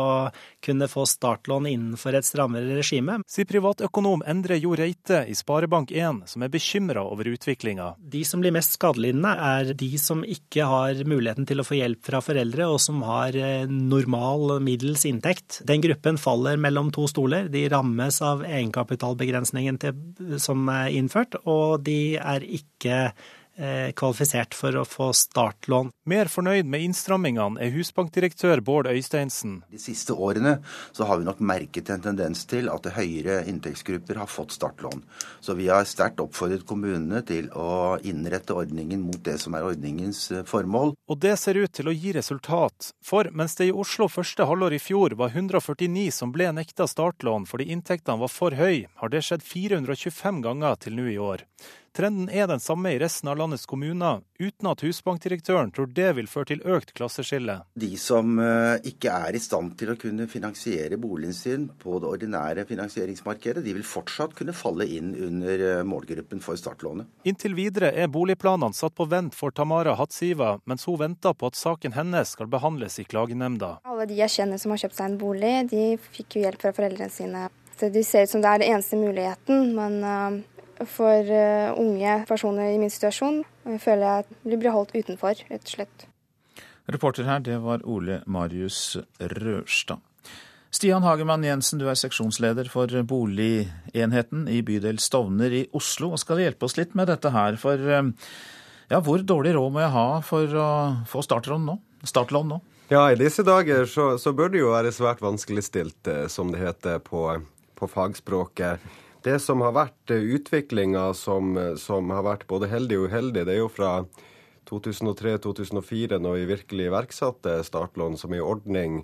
kunne få startlån innenfor et strammere regime.
Sier privatøkonom Endre Jo Reite i Sparebank1, som er bekymra over utviklinga.
De som blir mest skadelidende, er de som ikke har muligheten til å få hjelp fra foreldre, og som har eh, normal middels inntekt. Den gruppen faller mellom to stoler. De rammes av egenkapitalbegrensningen til, som er innført, og de er ikke
kvalifisert for å få startlån.
Mer fornøyd med innstrammingene er husbankdirektør Bård Øysteinsen.
De siste årene så har vi nok merket en tendens til at høyere inntektsgrupper har fått startlån. Så vi har sterkt oppfordret kommunene til å innrette ordningen mot det som er ordningens eh, formål.
Og det ser ut til å gi resultat. For mens det i Oslo første halvår i fjor var 149 som ble nekta startlån fordi inntektene var for høy, har det skjedd 425 ganger til nå i år. Trenden er den samme i resten av landets kommuner, uten at husbankdirektøren tror det vil føre til økt klasseskille.
De som eh, ikke er i stand til å kunne finansiere boligen sin på det ordinære finansieringsmarkedet, de vil fortsatt kunne falle inn under eh, målgruppen for startlånet.
Inntil videre er boligplanene satt på vent for Tamara Hatsiva, mens hun venter på at saken hennes skal behandles i klagenemnda.
Alle de jeg kjenner som har kjøpt seg en bolig, de fikk jo hjelp fra foreldrene sine. Så de ser ut som det er den eneste muligheten, men uh for uh, unge personer i min situasjon jeg føler jeg at de blir holdt utenfor, rett og slett.
Reporter her, det var Ole Marius Rørstad. Stian Hagemann Jensen, du er seksjonsleder for boligenheten i bydel Stovner i Oslo, og skal hjelpe oss litt med dette her. For ja, hvor dårlig råd må jeg ha for å få startlån nå? Startlån nå?
Ja, i disse dager så, så bør det jo være svært vanskeligstilt, som det heter på, på fagspråket. Det som har vært utviklinga som, som, har vært både heldig og uheldig, det er jo fra 2003-2004, når vi virkelig iverksatte startlån som en ordning,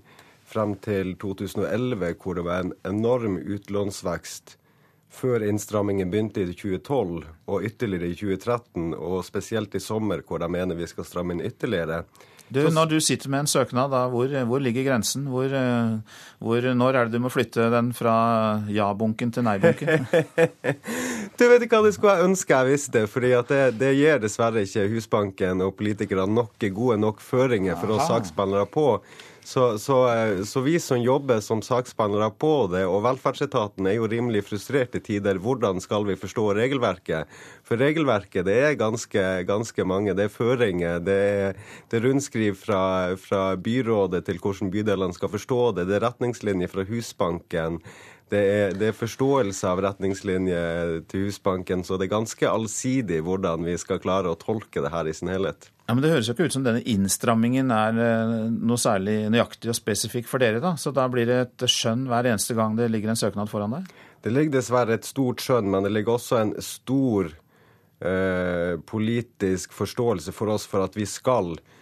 frem til 2011, hvor det var en enorm utlånsvekst før innstrammingen begynte i 2012, og ytterligere i 2013, og spesielt i sommer, hvor de mener vi skal stramme inn ytterligere.
Du, når du sitter med en søknad, da, hvor, hvor ligger grensen? Hvor, hvor, når er det du må flytte den fra ja-bunken til nei-bunken?
du vet ikke hva det skulle jeg ønske jeg visste, for det, det, gir dessverre ikke Husbanken og politikerne nok gode nok føringer for oss saksbehandlere på. Så, så, eh, så, vi som jobber som saksbehandlere på det, og velferdsetaten er jo rimelig frustrert i tider. Hvordan skal vi forstå regelverket? For regelverket det er ganske, ganske mange. Det er føringer, det er, det er rundskriv fra, fra byrådet til hvordan bydelene skal forstå det, det er retningslinjer fra Husbanken. Det er, det er, forståelse av retningslinjer til Husbanken, så det er ganske allsidig hvordan vi skal klare å tolke det her i sin helhet.
Ja, Men det høres jo ikke ut som denne innstrammingen er eh, noe særlig nøyaktig og spesifikk for dere, da. Så da blir det et skjønn hver eneste gang det ligger en søknad foran deg?
Det ligger dessverre et stort skjønn, men det ligger også en stor eh, politisk forståelse for oss for at vi skal Eh,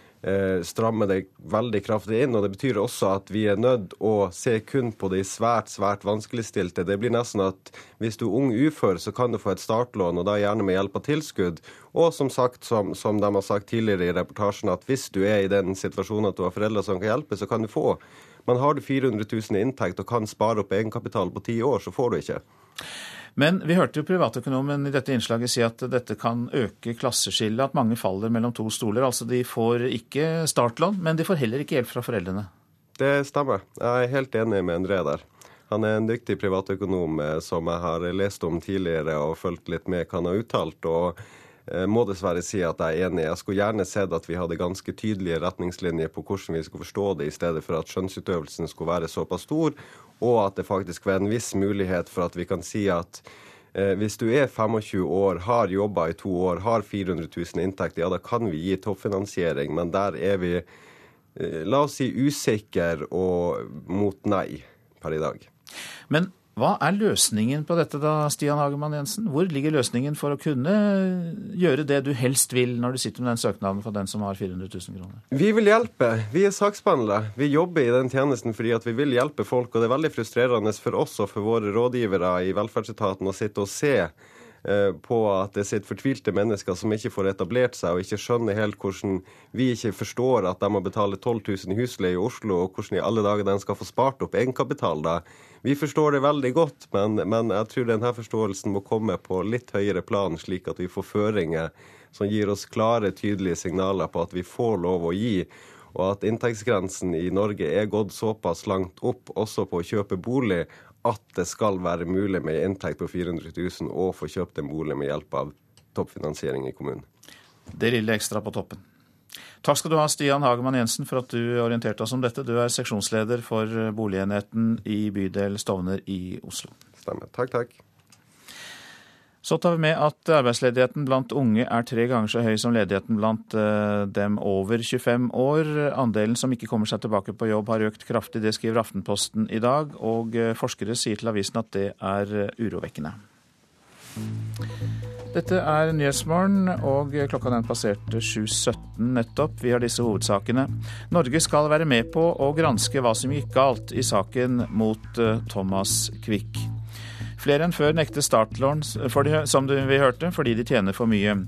stramme det veldig kraftig inn. og Det betyr også at vi er nødt å se kun på de svært svært vanskeligstilte. Det blir nesten at hvis du er ung ufør, så kan du få et startlån, og da gjerne med hjelp av tilskudd. Og som sagt, som, som de har sagt tidligere i reportasjen, at hvis du er i den situasjonen at du har foreldre som kan hjelpe, så kan du få. Men har du 400 000 i inntekt og kan spare opp egenkapital på ti år, så får du ikke.
Men vi hørte jo privatøkonomen i dette innslaget si at dette kan øke klasseskillet, at mange faller mellom to stoler. Altså de får ikke startlån, men de får heller ikke hjelp fra foreldrene.
Det stemmer. Jeg er helt enig med André der. Han er en dyktig privatøkonom eh, som jeg har lest om tidligere og fulgt litt med hva han har uttalt. og eh, må dessverre si at jeg er enig. Jeg skulle gjerne sett at vi hadde ganske tydelige retningslinjer på hvordan vi skulle forstå det, i stedet for at skjønnsutøvelsen skulle være såpass stor, og at det faktisk var en viss mulighet for at vi kan si at eh, hvis du er 25 år, har jobba i to år, har 400 000 inntekt, ja, da kan vi gi toppfinansiering. Men der er vi, eh, la oss si, usikre og mot nei per i dag.
Men hva er løsningen på dette da, Stian Hagemann Jensen? Hvor ligger løsningen for å kunne gjøre det du helst vil når du sitter med den søknaden for den som har 400 000 kroner?
Vi vil hjelpe. Vi er saksbehandlere. Vi jobber i den tjenesten fordi vi vil hjelpe folk. Og det er veldig frustrerende for oss og for våre rådgivere i velferdsetaten å sitte og se på at det sitter fortvilte mennesker som ikke får etablert seg, og ikke skjønner helt hvordan vi ikke forstår at de må betale 12 000 i husleie i Oslo, og hvordan i alle dager de skal få spart opp egenkapital da. Vi forstår det veldig godt, men, men, jeg tror denne forståelsen må komme på litt høyere plan, slik at vi får føringer som gir oss klare, tydelige signaler på at vi får lov å gi. Og at inntektsgrensen i Norge er gått såpass langt opp også på å kjøpe bolig at det skal være mulig med inntekt på 400 000 å få kjøpt en bolig med hjelp av toppfinansiering i kommunen.
Det lille ekstra på toppen. Takk skal du ha, Stian Hagemann Jensen, for at du orienterte oss om dette. Du er seksjonsleder for boligenheten i bydel Stovner i Oslo.
Stemmer. Takk, takk.
Så tar vi med at arbeidsledigheten blant unge er tre ganger så høy som ledigheten blant eh, dem over 25 år. Andelen som ikke kommer seg tilbake på jobb har økt kraftig, det skriver Aftenposten i dag. Og eh, forskere sier til avisen at det er eh, urovekkende. Dette er Nyhetsmorgen, og klokka den passerte 7.17 nettopp. Vi har disse hovedsakene. Norge skal være med på å granske hva som gikk galt i saken mot Thomas Quick. Flere enn før nekter startlån, som vi hørte, fordi de tjener for mye.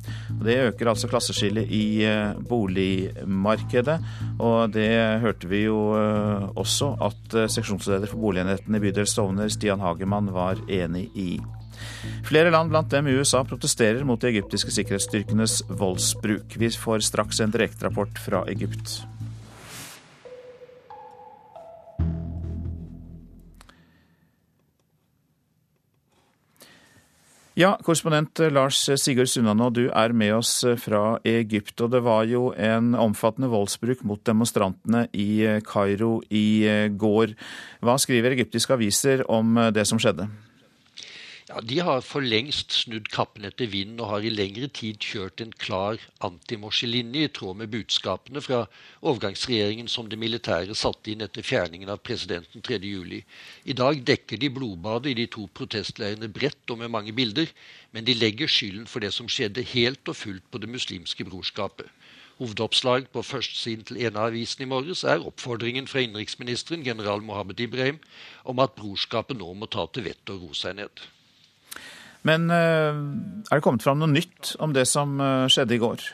Det øker altså klasseskillet i eh, boligmarkedet, og det hørte vi jo eh, også at eh, seksjonsleder for boligenheten i bydel Stovner, Stian Hagemann, var enig i. Flere land, blant dem USA, protesterer mot de egyptiske sikkerhetsstyrkenes voldsbruk. Vi får straks en direkterapport fra Egypt. Ja, korrespondent Lars Sigurd Sunnanå, du er med oss fra Egypt. Og det var jo en omfattende voldsbruk mot demonstrantene i Kairo i går. Hva skriver egyptiske aviser om det som skjedde?
Ja, De har for lengst snudd kappen etter vinden og har i lengre tid kjørt en klar antimorselinje i tråd med budskapene fra overgangsregjeringen som det militære satte inn etter fjerningen av presidenten 3.7. I dag dekker de blodbadet i de to protestleirene bredt og med mange bilder, men de legger skylden for det som skjedde helt og fullt på Det muslimske brorskapet. Hovedoppslag på førstesiden til en av avisene i morges er oppfordringen fra innenriksministeren, general Mohammed Ibrahim, om at brorskapet nå må ta til vettet og roe seg ned.
Men eh, er det kommet fram noe nytt om det som eh, skjedde i går?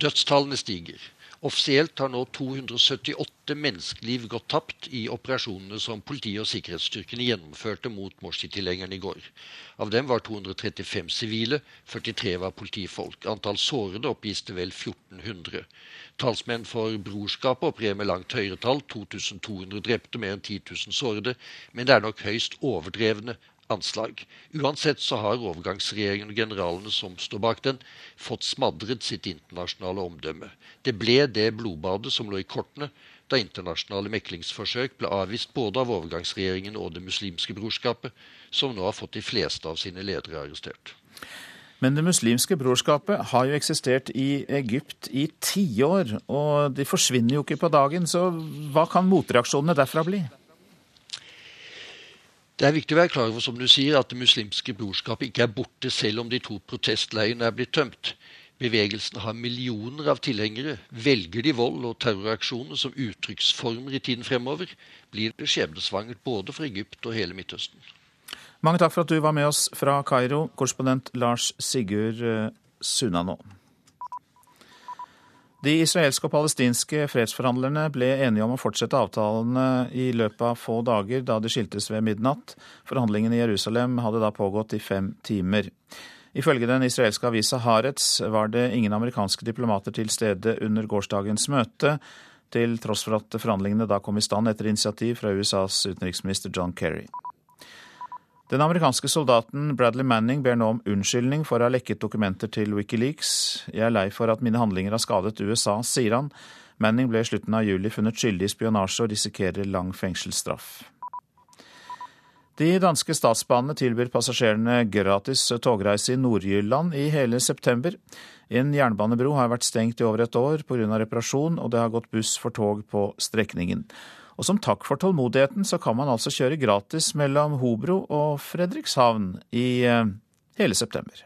Dødstallene stiger. Offisielt har nå 278 menneskeliv gått tapt i operasjonene som politiet og sikkerhetsstyrkene gjennomførte mot Morsi-tilhengerne i går. Av dem var 235 sivile, 43 var politifolk. Antall sårede oppgis til vel 1400. Talsmenn for brorskapet opererer med langt høyere tall, 2200 drepte, mer enn 10 000 sårede, men det er nok høyst overdrevne anslag. Uansett så har overgangsregjeringen og generalene som står bak den, fått smadret sitt internasjonale omdømme. Det ble det blodbadet som lå i kortene da internasjonale meklingsforsøk ble avvist både av overgangsregjeringen og Det muslimske brorskapet, som nå har fått de fleste av sine ledere arrestert.
Men Det muslimske brorskapet har jo eksistert i Egypt i tiår, og de forsvinner jo ikke på dagen. Så hva kan motreaksjonene derfra bli?
Det er viktig å være klar over som du sier, at det muslimske brorskapet ikke er borte selv om de to protestleirene er blitt tømt. Bevegelsen har millioner av tilhengere. Velger de vold og terroraksjoner som uttrykksformer i tiden fremover, blir det skjebnesvangert både for Egypt og hele Midtøsten.
Mange takk for at du var med oss fra Kairo, korrespondent Lars Sigurd Sunanå. Sunano. De israelske og palestinske fredsforhandlerne ble enige om å fortsette avtalene i løpet av få dager da de skiltes ved midnatt. Forhandlingene i Jerusalem hadde da pågått i fem timer. Ifølge den israelske avisa Haaretz var det ingen amerikanske diplomater til stede under gårsdagens møte, til tross for at forhandlingene da kom i stand etter initiativ fra USAs utenriksminister John Kerry. Den amerikanske soldaten Bradley Manning ber nå om unnskyldning for å ha lekket dokumenter til Wikileaks. Jeg er lei for at mine handlinger har skadet USA, sier han. Manning ble i slutten av juli funnet skyldig i spionasje og risikerer lang fengselsstraff. De danske statsbanene tilbyr passasjerene gratis togreise i Nord-Jylland i hele september. En jernbanebro har vært stengt i over et år pga. reparasjon, og det har gått buss for tog på strekningen. Og som takk for tålmodigheten så kan man altså kjøre gratis mellom Hobro og Fredrikshavn i eh, hele september.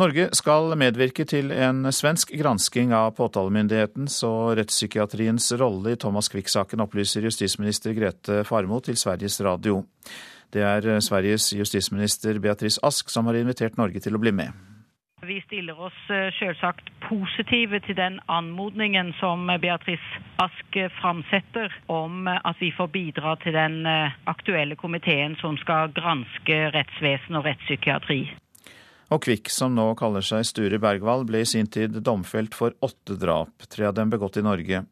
Norge skal medvirke til en svensk gransking av påtalemyndighetens og rettspsykiatriens rolle i Thomas Quick-saken, opplyser justisminister Grete Farmo til Sveriges Radio. Det er Sveriges justisminister Beatrice Ask som har invitert Norge til å bli med.
Vi stiller oss eh, selvsagt positive til den anmodningen som Beatrice Ask framsetter om at vi får bidra til den eh, aktuelle komiteen som skal granske rettsvesen og rettspsykiatri.
Og Kvikk, som nå kaller seg Sture Bergwall, ble i sin tid domfelt for åtte drap, tre av dem begått i Norge.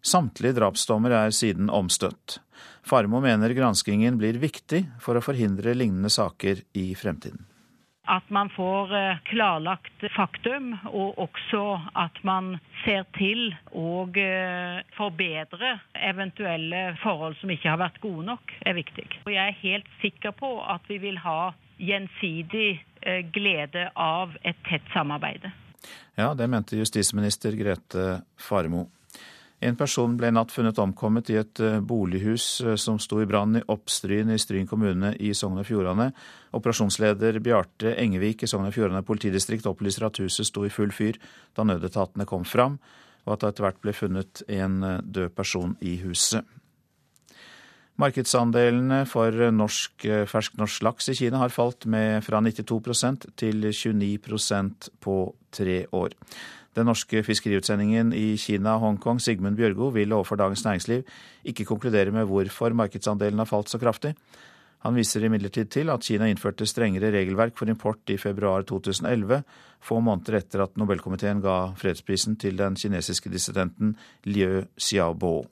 Samtlige drapsdommer er siden omstøtt. Farmo mener granskingen blir viktig for å forhindre lignende saker i fremtiden.
At man får eh, klarlagt faktum, og også at man ser til å eh, forbedre eventuelle forhold som ikke har vært gode nok, er viktig. Og jeg er helt sikker på at vi vil ha gjensidig eh, glede av et tett samarbeid.
Ja, det mente justisminister Grete Faremo. En person ble i natt funnet omkommet i et eh, bolighus eh, som sto i brann i Oppstryn i Stryn kommune i Sogn og Fjordane. Operasjonsleder Bjarte Engevik i Sogn og Fjordane politidistrikt opplyser at huset sto i full fyr da nødetatene kom fram, og at det etter hvert ble funnet en eh, død person i huset. Markedsandelene for norsk, fersk norsk laks i Kina har falt med fra 92% til 29% på tre år. Den norske fiskeriutsendingen i Kina og Hongkong, Sigmund Bjørgo, vil overfor Dagens Næringsliv ikke konkludere med hvorfor markedsandelen har falt så kraftig. Han viser imidlertid til at Kina innførte strengere regelverk for import i februar 2011, få måneder etter at Nobelkomiteen ga fredsprisen til den kinesiske dissidenten Liu Xiaobo.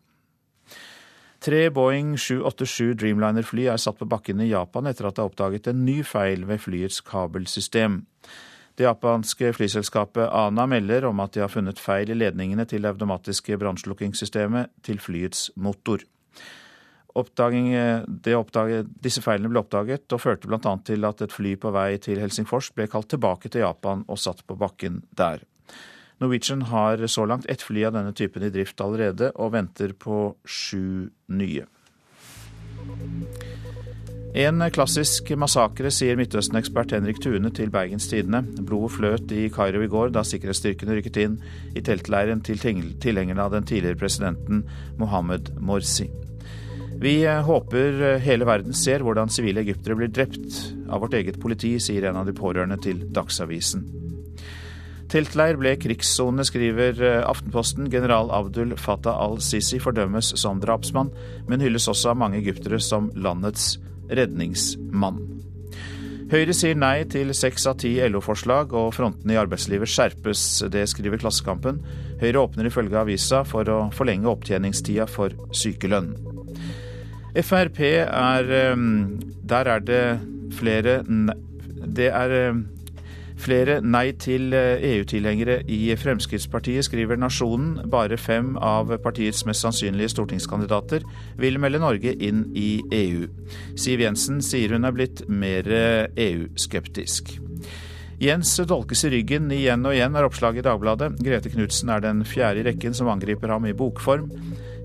Tre Boeing 787 Dreamliner-fly er satt på bakken i Japan etter at det er oppdaget en ny feil ved flyets kabelsystem. Det japanske flyselskapet Ana melder om at de har funnet feil i ledningene til det automatiske brannslukkingssystemet til flyets motor. disse feilene ble oppdaget og førte bl.a. til at et fly på vei til Helsingfors ble kalt tilbake til Japan og satt på bakken der. Norwegian har så langt ett fly av denne typen i drift allerede, og venter på sju nye. En klassisk massakre, sier Midtøsten-ekspert Henrik Tune til Bergens Tidende. Blodet fløt i Kairo i går da sikkerhetsstyrkene rykket inn i teltleiren til tilhengerne av den tidligere presidenten Mohammed Morsi. Vi håper hele verden ser hvordan sivile egyptere blir drept av vårt eget politi, sier en av de pårørende til Dagsavisen. Teltleir ble krigssone, skriver Aftenposten. General Abdul Fattah al-Sisi fordømmes som drapsmann, men hylles også av mange egyptere som landets redningsmann. Høyre sier nei til seks av ti LO-forslag, og frontene i arbeidslivet skjerpes. Det skriver Klassekampen. Høyre åpner ifølge avisa for å forlenge opptjeningstida for sykelønn. Frp er Der er det flere Det er Flere nei til EU-tilhengere eh, e i Fremskrittspartiet, skriver Nasjonen. Bare fem av partiets mest sannsynlige stortingskandidater vil melde Norge inn i EU. Siv Jensen sier hun er blitt mer EU-skeptisk. Jens dolkes i ryggen igjen og igjen, er oppslaget i Dagbladet. Grete Knutsen er den fjerde i rekken som angriper ham i bokform.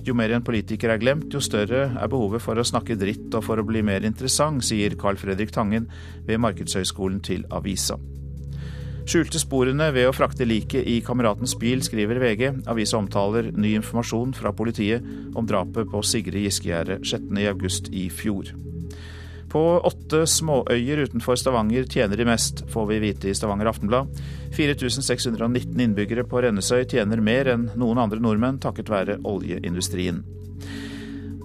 Jo mer en politiker er glemt, jo større er behovet for å snakke dritt og for å bli mer interessant, sier Carl Fredrik Tangen ved Markedshøgskolen til avisa. Skjulte sporene ved å frakte liket i kameratens bil, skriver VG. Avisa omtaler ny informasjon fra politiet om drapet på Sigrid Giskegjerde 16.8 i fjor. På åtte småøyer utenfor Stavanger tjener de mest, får vi vite i Stavanger Aftenblad. 4619 innbyggere på Rennesøy tjener mer enn noen andre nordmenn takket være oljeindustrien.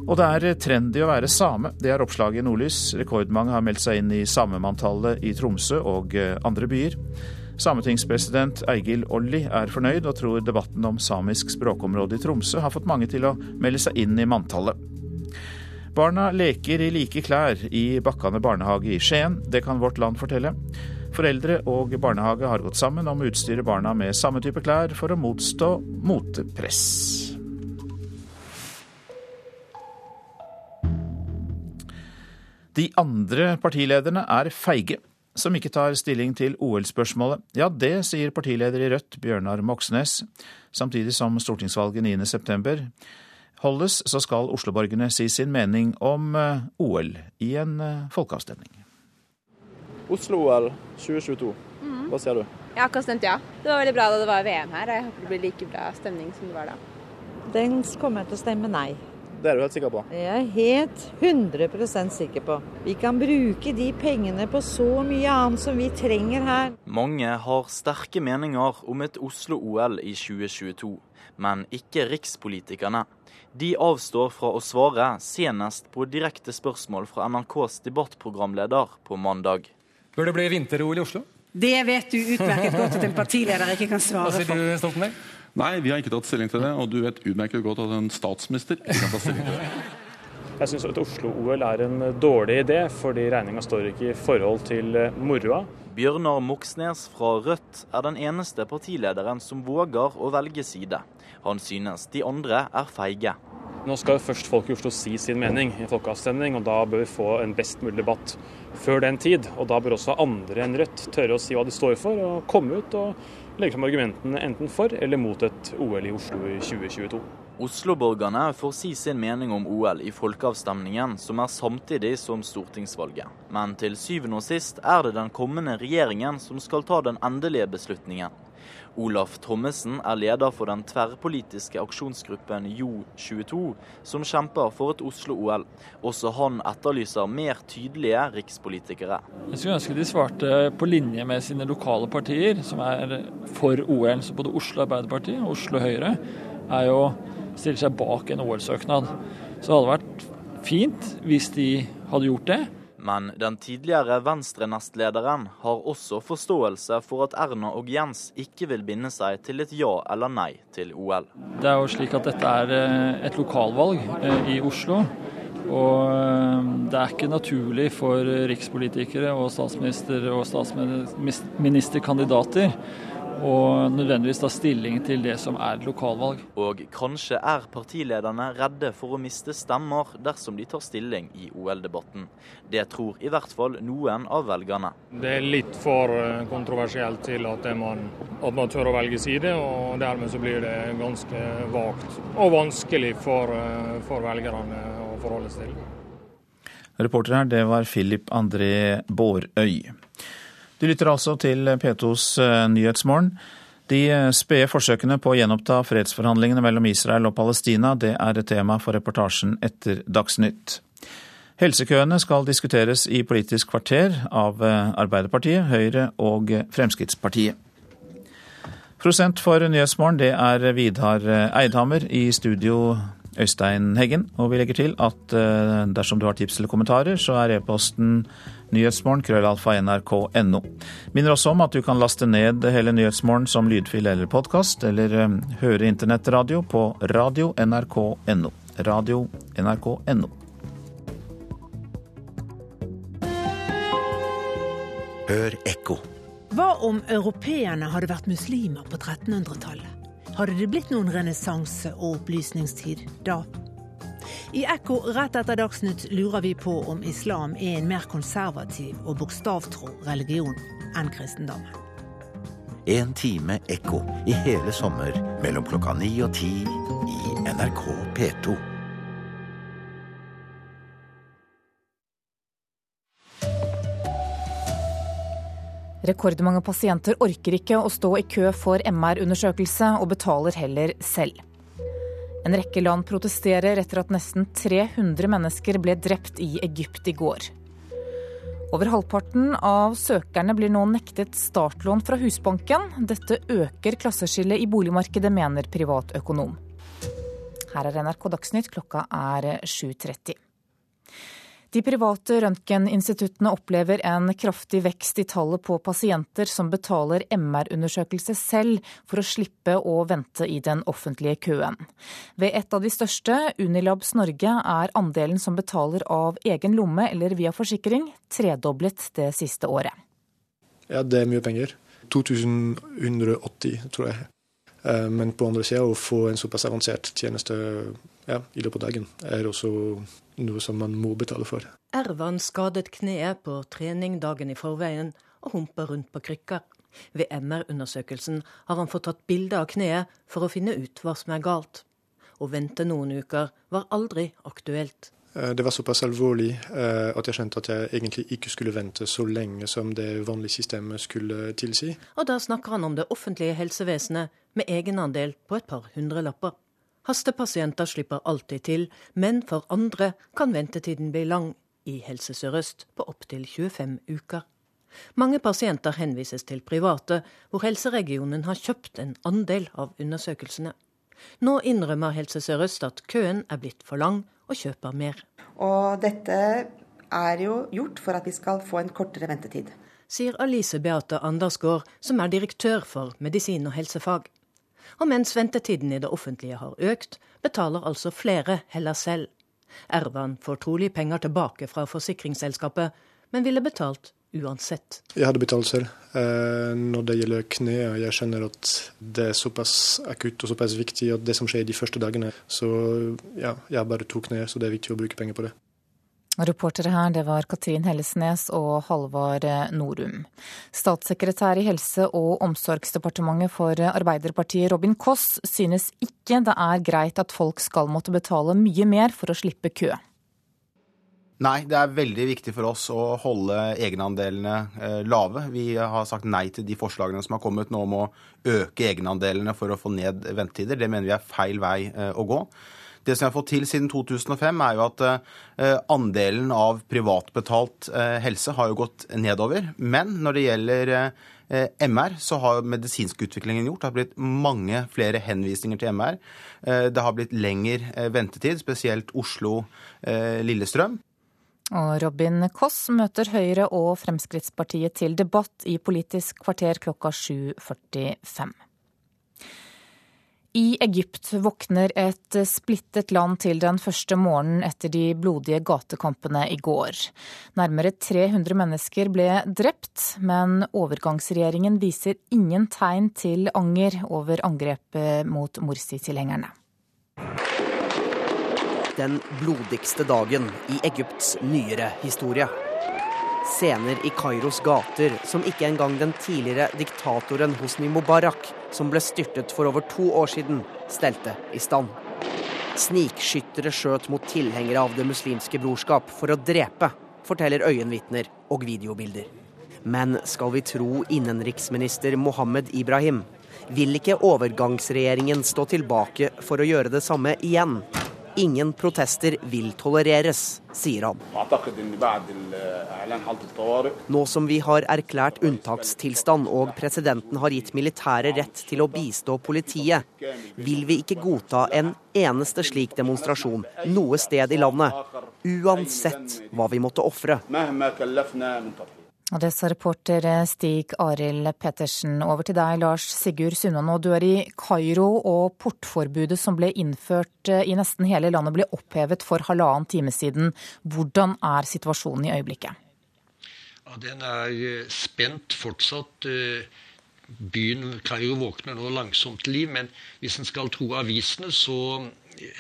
Og det er trendy å være same. Det er oppslaget i Nordlys. Rekordmange har meldt seg inn i samemanntallet i Tromsø og andre byer. Sametingspresident Eigil Olli er fornøyd, og tror debatten om samisk språkområde i Tromsø har fått mange til å melde seg inn i manntallet. Barna leker i like klær i Bakkane barnehage i Skien. Det kan Vårt Land fortelle. Foreldre og barnehage har gått sammen om å utstyre barna med samme type klær for å motstå motepress. De andre partilederne er feige som ikke tar stilling til OL-spørsmålet. Ja, det sier partileder i Rødt, Bjørnar Moxnes. Samtidig som stortingsvalget 9.9 holdes, så skal osloborgerne si sin mening om eh, OL i en eh, folkeavstemning.
Oslo-OL 2022, mm. hva sier du?
Jeg har akkurat stemt ja. Det var veldig bra da det var VM her, og jeg håper det blir like bra stemning som det var da.
Den kommer jeg til å stemme nei.
Det er du helt sikker på?
Jeg er helt 100% sikker på. Vi kan bruke de pengene på så mye annet som vi trenger her.
Mange har sterke meninger om et Oslo-OL i 2022, men ikke rikspolitikerne. De avstår fra å svare, senest på direkte spørsmål fra NRKs debattprogramleder på mandag.
Bør det bli vinter-OL i Oslo?
Det vet du utmerket godt at en partileder ikke kan svare for.
Hva sier du, Stoltenberg?
Nei, vi har ikke tatt stilling til det, og du vet utmerket godt at en statsminister ikke kan ta stilling til det.
Jeg syns at Oslo-OL er en dårlig idé, fordi regninga står ikke i forhold til eh, moroa.
Bjørnar Moxnes fra Rødt er den eneste partilederen som våger å velge side. Han synes de andre er feige.
Nå skal først folk i Oslo si sin mening i folkeavstemning, og da bør vi få en best mulig debatt før den tid. Og da bør også andre enn Rødt tørre å si hva de står for, og komme ut og legge fram argumentene enten for eller mot et OL i Oslo i 2022.
Oslo-borgerne får si sin mening om OL i folkeavstemningen, som er samtidig som stortingsvalget. Men til syvende og sist er det den kommende regjeringen som skal ta den endelige beslutningen. Olaf Thommessen er leder for den tverrpolitiske aksjonsgruppen Jo22, som kjemper for et Oslo-OL. Også han etterlyser mer tydelige rikspolitikere.
Jeg skulle ønske de svarte på linje med sine lokale partier, som er for OL. Så både Oslo Arbeiderparti og Oslo Høyre er jo, stiller seg bak en OL-søknad. Så det hadde vært fint hvis de hadde gjort det.
Men den tidligere Venstre-nestlederen har også forståelse for at Erna og Jens ikke vil binde seg til et ja eller nei til OL.
Det er jo slik at dette er eh, et lokalvalg eh, i Oslo. Og eh, det er ikke naturlig for rikspolitikere og statsminister og statsministerkandidater og nødvendigvis ta stilling til det som er lokalvalg.
Og kanskje er partilederne redde for å miste stemmer dersom de tar stilling i OL-debatten. Det tror i hvert fall noen av velgerne.
Det er litt for eh, kontroversielt til at man, at man tør å velge side, og dermed så blir det ganske vagt og vanskelig for, eh, for velgerne å forholde seg til.
Reporter her, det var Philip André Bårøy. Du lytter altså til P2s eh, Nyhetsmorgen. De eh, spede forsøkene på å gjenoppta fredsforhandlingene mellom Israel og Palestina, det er et tema for reportasjen etter Dagsnytt. Helsekøene skal diskuteres i Politisk kvarter av eh, Arbeiderpartiet, Høyre og Fremskrittspartiet. Prosent for Nyhetsmorgen, det er Vidar Eidhammer i studio Øystein Heggen. Og vi legger til at dersom du har tips eller kommentarer, så er e-posten Nyhetsmorgen, krøllalfa nrk.no. Minner også om at du kan laste ned hele Nyhetsmorgen som lydfil eller podkast, eller eh, høre internettradio på radio nrk.no. Radio NRK.no.
Hør ekko.
Hva om europeerne hadde vært muslimer på 1300-tallet? Hadde det blitt noen renessanse og opplysningstid da? I Ekko rett etter Dagsnytt lurer vi på om islam er en mer konservativ og bokstavtro religion enn kristendommen.
En time ekko i hele sommer mellom klokka ni og ti i NRK P2.
Rekordmange pasienter orker ikke å stå i kø for MR-undersøkelse, og betaler heller selv. En rekke land protesterer etter at nesten 300 mennesker ble drept i Egypt i går. Over halvparten av søkerne blir nå nektet startlån fra Husbanken. Dette øker klasseskillet i boligmarkedet, mener privatøkonom. Her er NRK Dagsnytt, klokka er 7.30. De private røntgeninstituttene opplever en kraftig vekst i tallet på pasienter som betaler MR-undersøkelse selv for å slippe å vente i den offentlige køen. Ved et av de største, Unilabs Norge, er andelen som betaler av egen lomme eller via forsikring, tredoblet det siste året.
Ja, det er mye penger. 2180, tror jeg. Eh, men på andre sida, å få en såpass avansert tjeneste ja, i løpet av dagen, er også noe som man må betale for.
Ervan skadet kneet på trening dagen i forveien og humper rundt på krykker. Ved MR-undersøkelsen har han fått tatt bilde av kneet for å finne ut hva som er galt. Å vente noen uker var aldri aktuelt.
Eh, det var såpass alvorlig eh, at jeg skjønte at jeg egentlig ikke skulle vente så lenge som det vanlige systemet skulle tilsi.
Og da snakker han om det offentlige helsevesenet med egenandel på et par hundrelapper. Hastepasienter slipper alltid til, men for andre kan ventetiden bli lang, i Helse Sør-Øst på opptil 25 uker. Mange pasienter henvises til private, hvor helseregionen har kjøpt en andel av undersøkelsene. Nå innrømmer Helse Sør-Øst at køen er blitt for lang, og kjøper mer.
Og dette er jo gjort for at vi skal få en kortere ventetid.
Sier Alice Beate Andersgaard, som er direktør for medisin og helsefag. Og mens ventetiden i det offentlige har økt, betaler altså flere heller selv. Ervan får trolig penger tilbake fra forsikringsselskapet, men ville betalt uansett.
Jeg hadde betalt selv. Eh, når det gjelder kneet, jeg skjønner at det er såpass akutt og såpass viktig at det som skjer de første dagene. Så ja, jeg bare to knær, så det er viktig å bruke penger på det.
Reportere her, det var Katrin Hellesnes og Halvard Norum. Statssekretær i Helse- og omsorgsdepartementet for Arbeiderpartiet, Robin Koss, synes ikke det er greit at folk skal måtte betale mye mer for å slippe kø.
Nei, det er veldig viktig for oss å holde egenandelene eh, lave. Vi har sagt nei til de forslagene som har kommet nå om å øke egenandelene for å få ned ventetider. Det mener vi er feil vei eh, å gå. Det som vi har fått til siden 2005, er jo at eh, andelen av privatbetalt helse har jo gått nedover. Men når det gjelder MR, så har medisinskutviklingen gjort. Det har blitt mange flere henvisninger til MR. Det har blitt lengre ventetid, spesielt Oslo-Lillestrøm.
Og Robin Koss møter Høyre og Fremskrittspartiet til debatt i Politisk kvarter klokka 7.45. I Egypt våkner et splittet land til den første morgenen etter de blodige gatekampene i går. Nærmere 300 mennesker ble drept, men overgangsregjeringen viser ingen tegn til anger over angrepet mot Morsi-tilhengerne
den blodigste dagen i Egypts nyere historie. Scener i Kairos gater som ikke engang den tidligere diktatoren Hosni Mubarak, som ble styrtet for over to år siden, stelte i stand. Snikskyttere skjøt mot tilhengere av Det muslimske brorskap for å drepe, forteller øyenvitner og videobilder. Men skal vi tro innenriksminister Mohammed Ibrahim, vil ikke overgangsregjeringen stå tilbake for å gjøre det samme igjen. Ingen protester vil tolereres, sier han. Nå som vi har erklært unntakstilstand og presidenten har gitt militære rett til å bistå politiet, vil vi ikke godta en eneste slik demonstrasjon noe sted i landet, uansett hva vi måtte ofre.
Og det sa reporter Stig Arild Pettersen. Over til deg, Lars Sigurd Sunnanå. Du er i Kairo, og portforbudet som ble innført eh, i nesten hele landet, ble opphevet for halvannen time siden. Hvordan er situasjonen i øyeblikket?
Ja, den er eh, spent fortsatt. Eh, byen Kairo våkner nå langsomt til liv, men hvis en skal tro avisene, så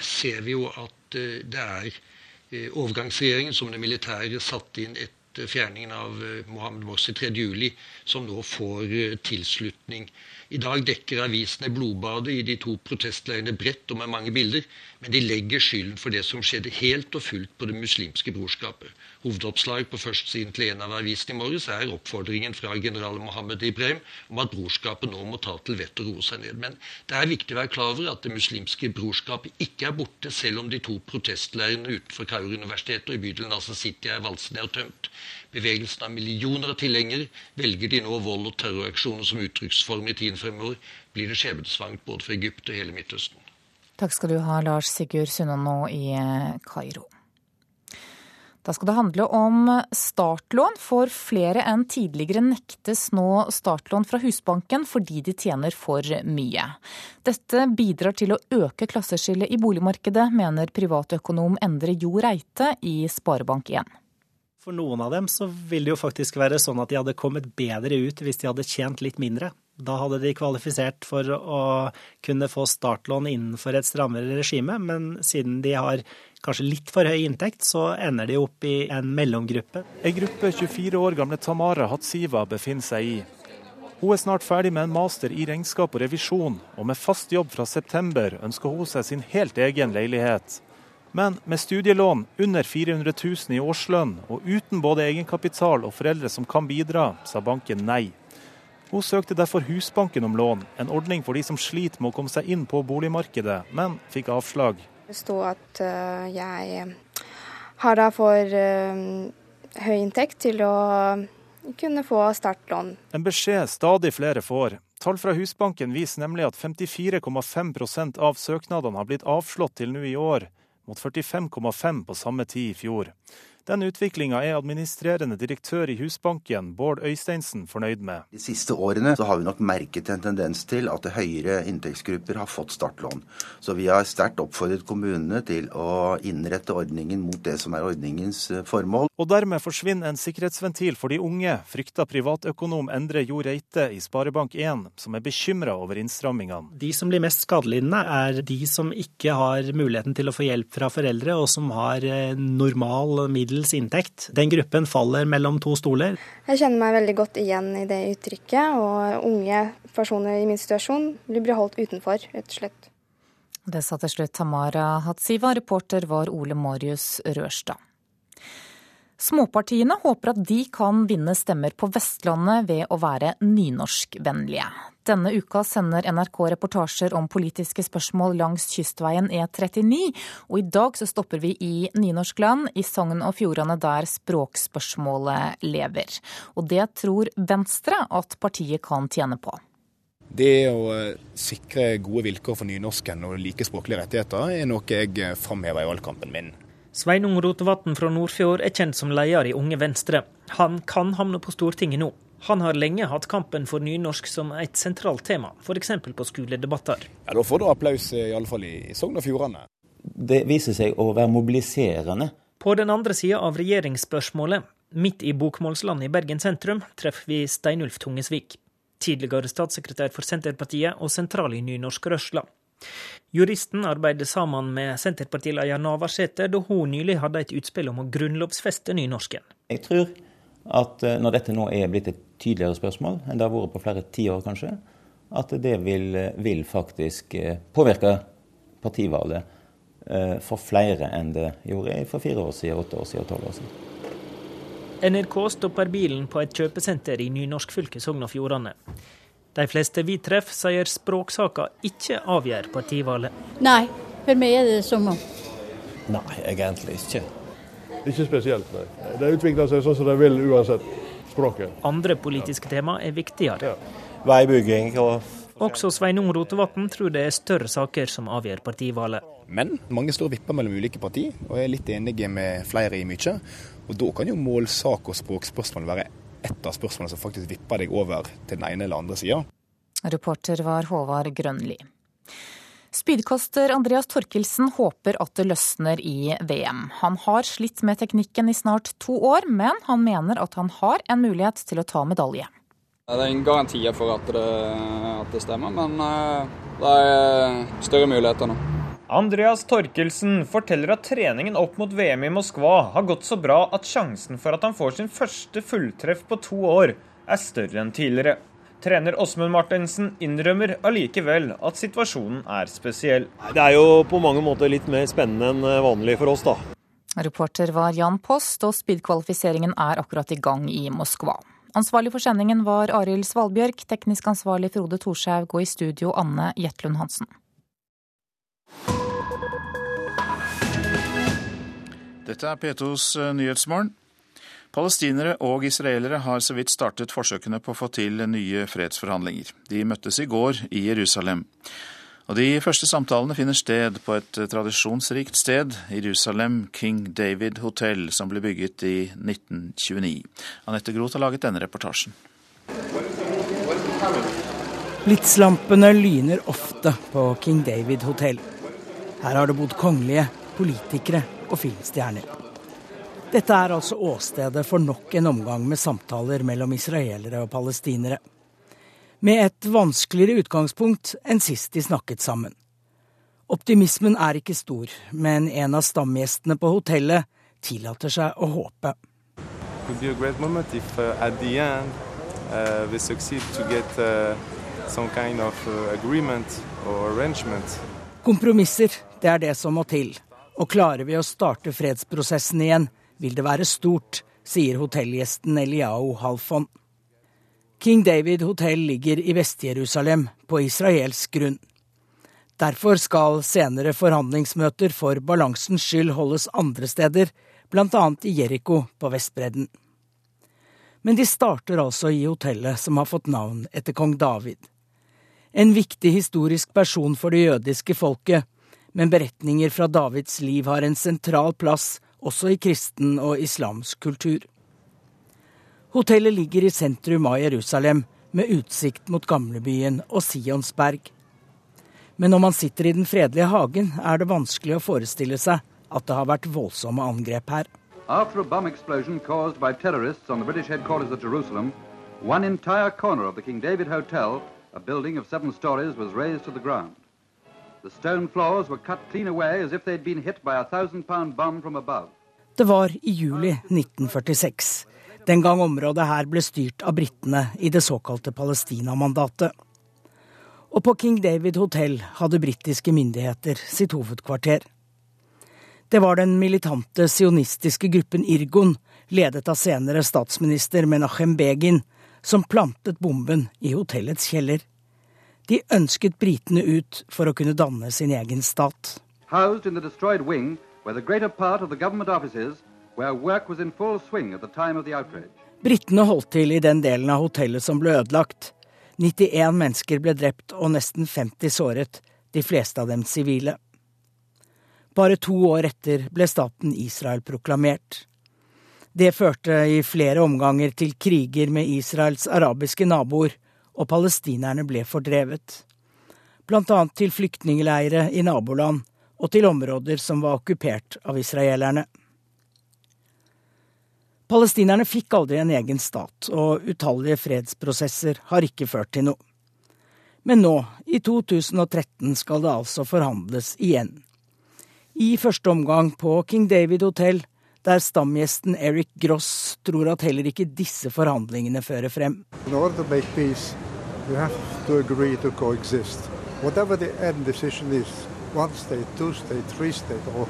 ser vi jo at det er overgangsregjeringen som det militære satte inn et fjerningen av eh, Mohammed Morsi 3.7, som nå får eh, tilslutning. I dag dekker avisene blodbadet i de to protestleirene bredt og med mange bilder, men de legger skylden for det som skjedde helt og fullt på Det muslimske brorskapet. Hovedoppslag på førstesiden til en av avisene i morges er oppfordringen fra general Mohammed Ibrahim om at brorskapet nå må ta til vett og roe seg ned. Men det er viktig å være klar over at Det muslimske brorskapet ikke er borte, selv om de to protestleirene utenfor Kaur-universitetet og i bydelen Nasa City er valset ned og tømt bevegelsen av millioner av tilhengere, velger de nå vold og terroraksjoner som uttrykksform i tiden fremover, blir det skjebnesvangert både for Egypt og hele Midtøsten.
Takk skal du ha, Lars Sigurd Sunnanå i eh, Kairo. Da skal det handle om startlån, for flere enn tidligere nektes nå startlån fra Husbanken fordi de tjener for mye. Dette bidrar til å øke klasseskillet i boligmarkedet, mener privatøkonom Endre Jo Reite i Sparebank1.
For noen av dem så vil det jo faktisk være sånn at de hadde kommet bedre ut hvis de hadde tjent litt mindre. Da hadde de kvalifisert for å kunne få startlån innenfor et strammere regime, men siden de har kanskje litt for høy inntekt, så ender de opp i en mellomgruppe.
En gruppe 24 år gamle Tamara Hatsiva befinner seg i. Hun er snart ferdig med en master i regnskap og revisjon, og med fast jobb fra september ønsker hun seg sin helt egen leilighet. Men med studielån under 400 000 i årslønn og uten både egenkapital og foreldre som kan bidra, sa banken nei. Hun søkte derfor Husbanken om lån, en ordning for de som sliter med å komme seg inn på boligmarkedet, men fikk avslag.
Det sto at uh, jeg har da for uh, høy inntekt til å kunne få startlån.
En beskjed stadig flere får. Tall fra Husbanken viser nemlig at 54,5% av søknadene har blitt avslått til nå i år mot 45,5 på samme tid i fjor.
Den utviklinga er administrerende direktør i Husbanken, Bård Øysteinsen, fornøyd med.
De siste årene så har vi nok merket en tendens til at høyere inntektsgrupper har fått startlån. Så vi har sterkt oppfordret kommunene til å innrette ordningen mot det som er ordningens eh, formål.
Og dermed forsvinner en sikkerhetsventil for de unge, frykter privatøkonom Endre Jo Reite i Sparebank1, som er bekymra over innstrammingene.
De som blir mest skadelidende, er de som ikke har muligheten til å få hjelp fra foreldre, og som har eh, normal middel middels inntekt. Den gruppen faller mellom to stoler.
Jeg kjenner meg veldig godt igjen i det uttrykket, og unge personer i min situasjon blir holdt utenfor, rett og slett.
Det sa til slutt Tamara Hatsiva, reporter var Ole Marius Rørstad. Småpartiene håper at de kan vinne stemmer på Vestlandet ved å være nynorskvennlige. Denne uka sender NRK reportasjer om politiske spørsmål langs kystveien E39, og i dag så stopper vi i nynorskland, i Sogn og Fjordane der språkspørsmålet lever. Og det tror Venstre at partiet kan tjene på.
Det å eh, sikre gode vilkår for nynorsken og like språklige rettigheter er noe jeg eh, framhever i valgkampen min.
Sveinung Rotevatn fra Nordfjord er kjent som leder i Unge Venstre. Han kan havne på Stortinget nå. Han har lenge hatt kampen for nynorsk som et sentralt tema, f.eks. på skoledebatter.
Ja, Da får du applaus, i alle fall i Sogn og Fjordane.
Det viser seg å være mobiliserende.
På den andre sida av regjeringsspørsmålet, midt i bokmålslandet i Bergen sentrum, treffer vi Steinulf Tungesvik. Tidligere statssekretær for Senterpartiet og sentral i nynorsk-rørsla. Juristen arbeider sammen med Senterpartileder Navarsete da hun nylig hadde et utspill om å grunnlovsfeste nynorsken.
Jeg tror at eh, når dette nå er blitt et tydeligere spørsmål enn det har vært på flere tiår, kanskje, at det vil, vil, faktisk eh, påvirke partivalget eh, for flere enn det gjorde for fire år siden, åtte år siden og tolv år siden.
NRK stopper bilen på et kjøpesenter i nynorskfylket Sogn og Fjordane. De fleste vi treffer, sier språksaker ikke avgjør partivalget.
Nei, for meg er det som om.
Nei, egentlig ikke.
Ikke spesielt, nei. Det utvikler seg sånn som det vil uansett språket.
Andre politiske ja. tema er viktigere.
Ja. Veibygging og
også Sveinung Rotevatn tror det er større saker som avgjør partivalget.
Men mange står og vipper mellom ulike partier, og er litt enige med flere i mye. Og Da kan jo målsak og språkspørsmål være et av spørsmålene som faktisk vipper deg over til den ene eller andre sida.
Reporter var Håvard Grønli. Spydkaster Andreas Torkelsen håper at det løsner i VM. Han har slitt med teknikken i snart to år, men han mener at han har en mulighet til å ta medalje.
Det er ingen garantier for at det, at det stemmer, men eh, det er større muligheter nå.
Andreas Torkelsen forteller at treningen opp mot VM i Moskva har gått så bra at sjansen for at han får sin første fulltreff på to år, er større enn tidligere. Trener Åsmund Martensen innrømmer allikevel at situasjonen er spesiell.
Det er jo på mange måter litt mer spennende enn vanlig for oss, da.
Reporter var Jan Post, og speedkvalifiseringen er akkurat i gang i Moskva. Ansvarlig for sendingen var Arild Svalbjørk, teknisk ansvarlig Frode Thorshaug og i studio Anne Jetlund Hansen.
Dette er P2s eh, Nyhetsmorgen. Palestinere og israelere har så vidt startet forsøkene på å få til nye fredsforhandlinger. De møttes i går i Jerusalem. Og De første samtalene finner sted på et tradisjonsrikt sted, Jerusalem King David Hotel, som ble bygget i 1929. Anette Groth har laget denne reportasjen.
Blitzlampene lyner ofte på King David Hotel. Her har det bodd kongelige, politikere og filmstjerner. Dette er altså åstedet for nok en omgang med samtaler mellom israelere og palestinere. Med et vanskeligere utgangspunkt enn sist de snakket sammen. Optimismen er ikke stor, men en av stamgjestene på hotellet tillater seg å håpe. Kompromisser, det er det som må til. Og klarer vi å starte fredsprosessen igjen, vil det være stort, sier hotellgjesten Eliao Halfon. King David hotell ligger i Vest-Jerusalem, på israelsk grunn. Derfor skal senere forhandlingsmøter for balansens skyld holdes andre steder, bl.a. i Jeriko på Vestbredden. Men de starter altså i hotellet som har fått navn etter kong David. En viktig historisk person for det jødiske folket, men beretninger fra Davids liv har en sentral plass også i kristen og islamsk kultur. Hotellet ligger i sentrum av Jerusalem, med utsikt mot gamlebyen og Sionsberg. Men når man sitter i den fredelige hagen, er det vanskelig å forestille seg at det har vært voldsomme angrep her.
After a bomb explosion caused by terrorists on the British headquarters Jerusalem, one entire corner of the King David Hotel, a building of seven stories, was razed to the ground.
Det var i juli 1946, den gang området her ble styrt av britene i det såkalte Palestina-mandatet. Og på King David hotell hadde britiske myndigheter sitt hovedkvarter. Det var den militante sionistiske gruppen Irgun, ledet av senere statsminister Menachem Begin, som plantet bomben i hotellets kjeller. De ønsket britene ut for å kunne danne sin egen stat.
Housed in the destroyed wing were the greater part of the government offices where work was in full swing at the time of the outrage.
Britene holdt til i den delen av hotellet som ble ødelagt. 91 mennesker ble drept og nesten 50 såret, de fleste av dem sivile. Bare to år etter ble staten Israel proklamert. Det førte i flere omganger til kriger med Israels arabiske naboer, og palestinerne ble fordrevet. Annet til flyktningleire i naboland og til områder som var okkupert av israelerne. Palestinerne fikk aldri en egen stat, og utallige fredsprosesser har ikke ført til noe. Men nå, i 2013, skal det altså forhandles igjen. I første omgang på King David hotell, der stamgjesten Eric Gross tror at heller ikke disse forhandlingene fører frem.
Peace, Whatever the end decision is, one state, two state, three state, or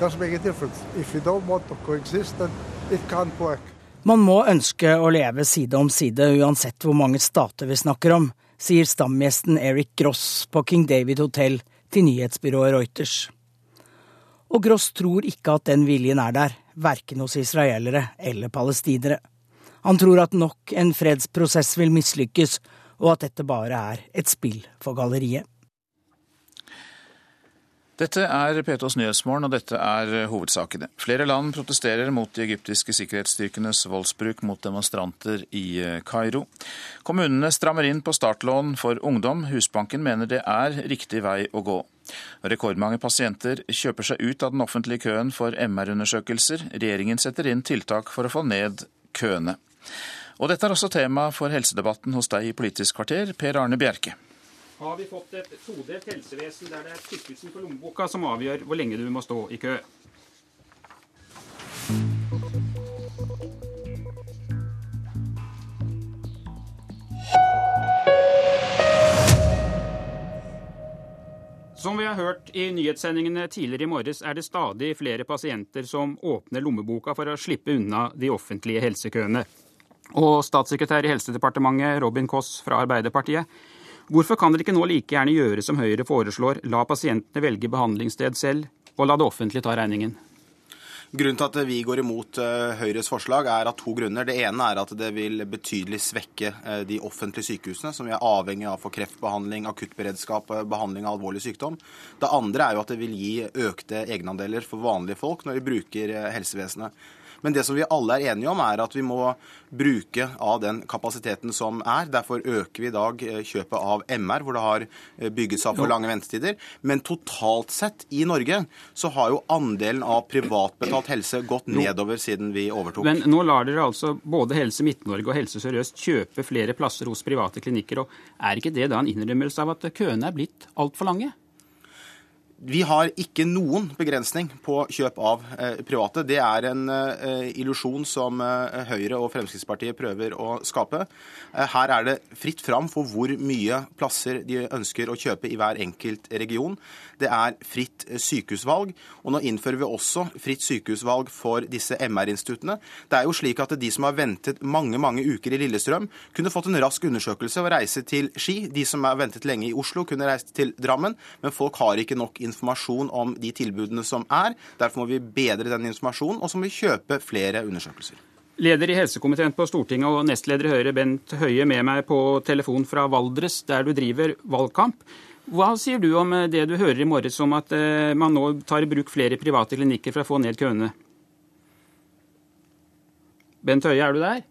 doesn't make a difference. If you don't want to coexist, then it can't work.
Man må ønske å leve side om side uansett hvor mange stater vi snakker om, sier stamgjesten Eric Gross på King David hotell til nyhetsbyrået Reuters. Og Gross tror ikke at den viljen er der, verken hos israelere eller palestinere. Han tror at nok en fredsprosess vil mislykkes, og at dette bare er et spill for galleriet.
Dette er P2s Nyhetsmorgen, og dette er hovedsakene. Flere land protesterer mot de egyptiske sikkerhetsstyrkenes voldsbruk mot demonstranter i Kairo. Kommunene strammer inn på startlån for ungdom. Husbanken mener det er riktig vei å gå. Rekordmange pasienter kjøper seg ut av den offentlige køen for MR-undersøkelser. Regjeringen setter inn tiltak for å få ned køene. Og dette er også tema for helsedebatten hos deg i Politisk kvarter, Per Arne Bjerke.
Har vi fått et todelt helsevesen der det er tykkelsen på lommeboka som avgjør hvor lenge du må stå i kø? Som vi har hørt i nyhetssendingene tidligere i morges, er det stadig flere pasienter som åpner lommeboka for å slippe unna de offentlige helsekøene. Og statssekretær i Helsedepartementet, Robin Koss fra Arbeiderpartiet, hvorfor kan dere ikke nå like gjerne gjøre som Høyre foreslår, la pasientene velge behandlingssted selv, og la det offentlige ta regningen?
Grunnen til at vi går imot uh, Høyres forslag er av to grunner. Det ene er at det vil betydelig svekke uh, de offentlige sykehusene, som vi er avhengig av for kreftbehandling, akuttberedskap, uh, behandling av alvorlig sykdom. Det andre er jo at det vil gi økte egenandeler for vanlige folk når de bruker helsevesenet. Men det som vi alle er enige om, er at vi må bruke av den kapasiteten som er. Derfor øker vi i dag eh, kjøpet av MR, hvor det har eh, bygget seg opp for lange ventetider. Men totalt sett i Norge så har jo andelen av privatbetalt helse gått nedover siden vi overtok.
Men nå lar dere altså både Helse Midt-Norge og Helse Sør-Øst kjøpe flere plasser hos private klinikker. og Er ikke det da en innrømmelse av at køene er blitt altfor lange?
Vi har ikke noen begrensning på kjøp av eh, private. Det er en eh, illusjon som eh, Høyre og Fremskrittspartiet prøver å skape. Her er det fritt fram for hvor mye plasser de ønsker å kjøpe i hver enkelt region. Det er fritt eh, sykehusvalg. Og nå innfører vi også fritt sykehusvalg for disse MR-instituttene. Det er jo slik at de som har ventet mange mange uker i Lillestrøm, kunne fått en rask undersøkelse og reise til Ski. De som har ventet lenge i Oslo, kunne reise til Drammen. Men folk har ikke nok informasjon om de tilbudene som er. Derfor må vi bedre den informasjonen, og så må vi kjøpe flere undersøkelser.
Leder i helsekomiteen på Stortinget og nestleder i Høyre Bent Høie med meg på telefon fra Valdres, der du driver valgkamp. Hva sier du om det du hører i morges om at eh, man nå tar i bruk flere private klinikker for å få ned køene? Bent Høie, er du der?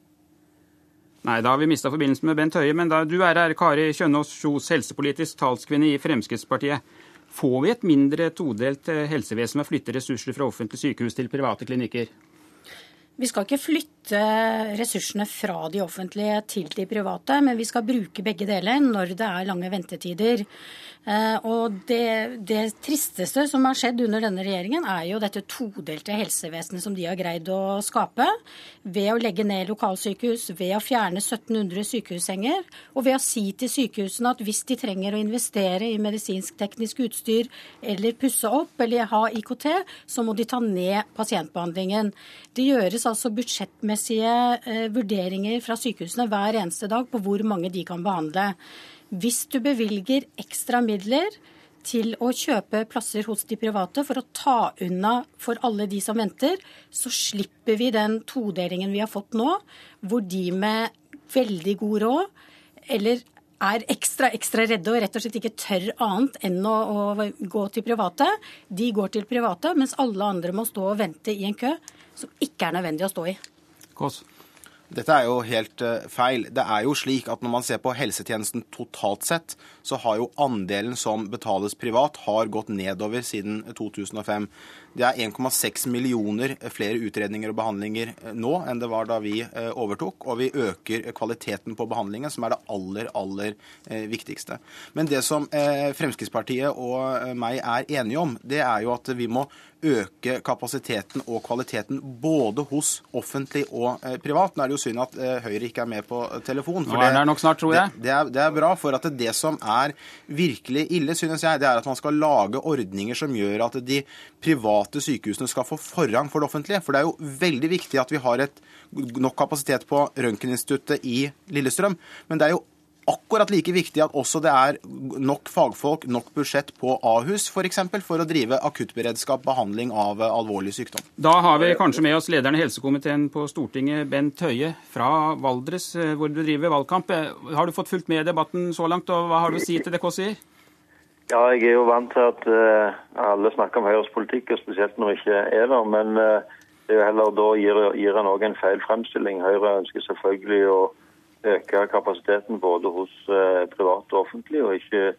Nei, da har vi mista forbindelsen med Bent Høie. Men da du er her, Kari Kjønaas Kjos, helsepolitisk talskvinne i Fremskrittspartiet. Får vi et mindre todelt eh, helsevesen ved å flytte ressurser fra offentlige sykehus til private klinikker?
Vi skal ikke flytte ressursene fra de offentlige til de private, men vi skal bruke begge deler når det er lange ventetider. Eh, og det, det, tristeste som har skjedd under denne regjeringen, er jo dette todelte helsevesenet som de har greid å skape. Ved å legge ned lokalsykehus, ved å fjerne 1700 sykehussenger, og ved å si til sykehusene at hvis de trenger å investere i medisinsk-teknisk utstyr eller pusse opp eller ha IKT, så må de ta ned pasientbehandlingen. Det gjøres altså budsjettmessige eh, vurderinger fra sykehusene hver eneste dag på hvor mange de kan behandle. Hvis du bevilger ekstra midler til å kjøpe plasser hos de private for å ta unna for alle de som venter, så slipper vi den todelingen vi har fått nå, hvor de med veldig god råd eller er ekstra ekstra redde og rett og slett ikke tør annet enn å, å, gå til private. De går til private, mens alle andre må stå og vente i en kø som ikke er nødvendig å stå i.
Kås.
Dette er jo helt uh, feil. Det er jo slik at når man ser på helsetjenesten totalt sett, så har jo andelen som betales privat, har gått nedover siden 2005. Det er 1,6 millioner flere utredninger og behandlinger eh, nå enn det var da vi uh, overtok. Og vi øker kvaliteten på behandlingen, som er det aller, aller viktigste. Men det som Fremskrittspartiet og meg er enige om, det er jo at vi må øke kapasiteten og kvaliteten både hos offentlig og eh, privat. Nå er det jo synd at eh, Høyre ikke er med på telefon.
Nå er det nok snart, tror jeg.
Det, det, er, det, er, bra, for at det som er virkelig ille, synes jeg, det er at man skal lage ordninger som gjør at de private sykehusene skal få forrang for det offentlige. For det er jo veldig viktig at vi har et nok kapasitet på Røntgeninstituttet i Lillestrøm. Men det er jo akkurat like viktig at også det er nok fagfolk, nok budsjett på Ahus f.eks. For, eksempel, for å drive akuttberedskap, behandling av alvorlig sykdom.
Da har vi kanskje med oss lederen i helsekomiteen på Stortinget, Bent Høie fra Valdres, eh, hvor du driver valgkamp. Eh, har du fått fulgt med i debatten så langt, og hva har du å si til det Kåss sier?
Ja, jeg er jo vant til at uh, alle snakker om Høyres politikk, og spesielt når jeg ikke er der. Men uh, det er jo heller da gir, gir en òg en feil fremstilling. Høyre ønsker selvfølgelig å øke kapasiteten både hos uh, private og offentlige, og ikke,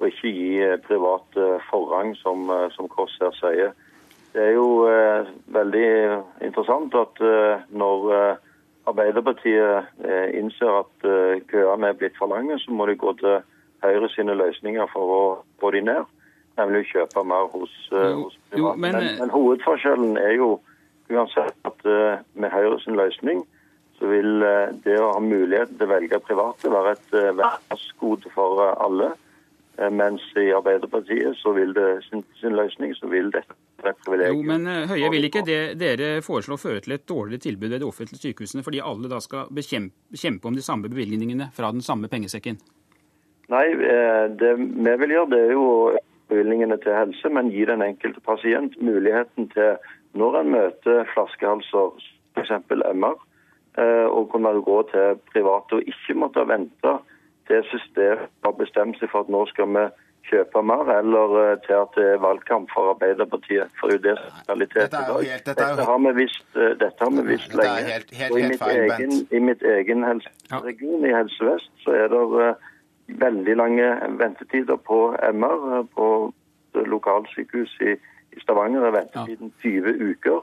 og ikke gi privat forrang, som, eh, som Kåss her sier. Det er jo eh, veldig interessant at eh, når Arbeiderpartiet eh, innser at køene er blitt for lange, så må de gå til Høyre sine løsninger for å få de ned, nemlig å kjøpe mer hos, hos private. Men, men, men, hovedforskjellen er jo uansett at med Høyre sin løsning så vil eh, det å ha muligheten til å velge private være et eh, velferdsgode for eh, alle. Mens i Arbeiderpartiet så vil det sin, sin løsning så vil dette være et privilegium.
Jo, men Høie, vil ikke det dere foreslår føre til et dårligere tilbud ved de offentlige sykehusene, fordi alle da skal bekjempe, kjempe om de samme bevilgningene fra den samme pengesekken?
Nei, det vi vil gjøre det er jo bevilgningene til helse, men gi den enkelte pasient muligheten til, når en møter flaskehalser, f.eks. MR, å og kunne gå til private og ikke måtte vente til systemet har bestemt seg for at nå skal vi kjøpe mer, eller eh, til at det er valgkamp for Arbeiderpartiet. For det er det realitet i dag. Dette, har vi visst, eh, dette har vi visst lenge.
Helt, helt,
og i mitt, egen, I mitt egen helseregion, i Helse Vest, så er det veldig lange ventetider på MR. På lokalsykehus i, i Stavanger er ventetiden 20 uker.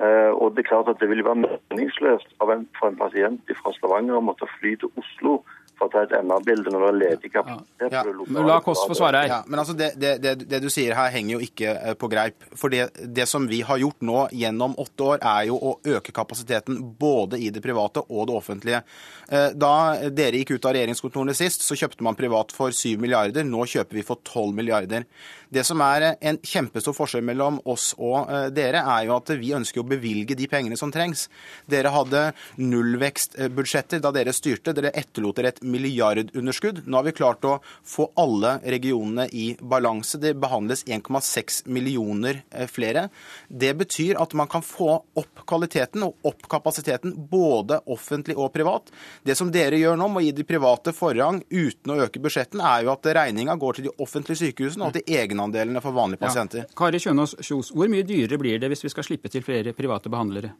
Eh, og det er klart at det vil være meningsløst for en pasient fra Stavanger å måtte fly til Oslo for å ta et MR-bilde når det har ledig kapasitet. Ja.
Ja. La Kåss få svare her.
Ja, men altså det, det, det, det, du sier her henger jo ikke eh, på greip. For det, som vi har gjort nå gjennom åtte år, er jo å øke kapasiteten både i det private og det offentlige. Eh, da dere gikk ut av regjeringskontorene sist, så kjøpte man privat for 7 milliarder. Nå kjøper vi for 12 milliarder. Det som er en kjempestor forskjell mellom oss og eh, dere, er jo at vi ønsker å bevilge de pengene som trengs. Dere hadde nullvekstbudsjetter da dere styrte. Dere etterlot dere et milliardunderskudd. Nå har vi klart å få alle regionene i balanse. Det behandles 1,6 millioner eh, flere. Det betyr at man kan få opp kvaliteten og opp kapasiteten, både offentlig og privat. Det som dere gjør nå, med å gi de private forrang uten å øke budsjettene, er jo at regninga går til de offentlige sykehusene og til egenandelene for vanlige pasienter.
Ja. Kari Kjønaas Kjos, hvor mye dyrere blir det hvis vi skal slippe til flere private behandlere?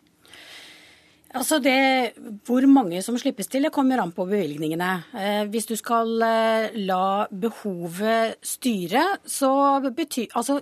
Altså det, Hvor mange som slippes til, det kommer an på bevilgningene. Eh, hvis du skal eh, la behovet styre, så betyr Altså,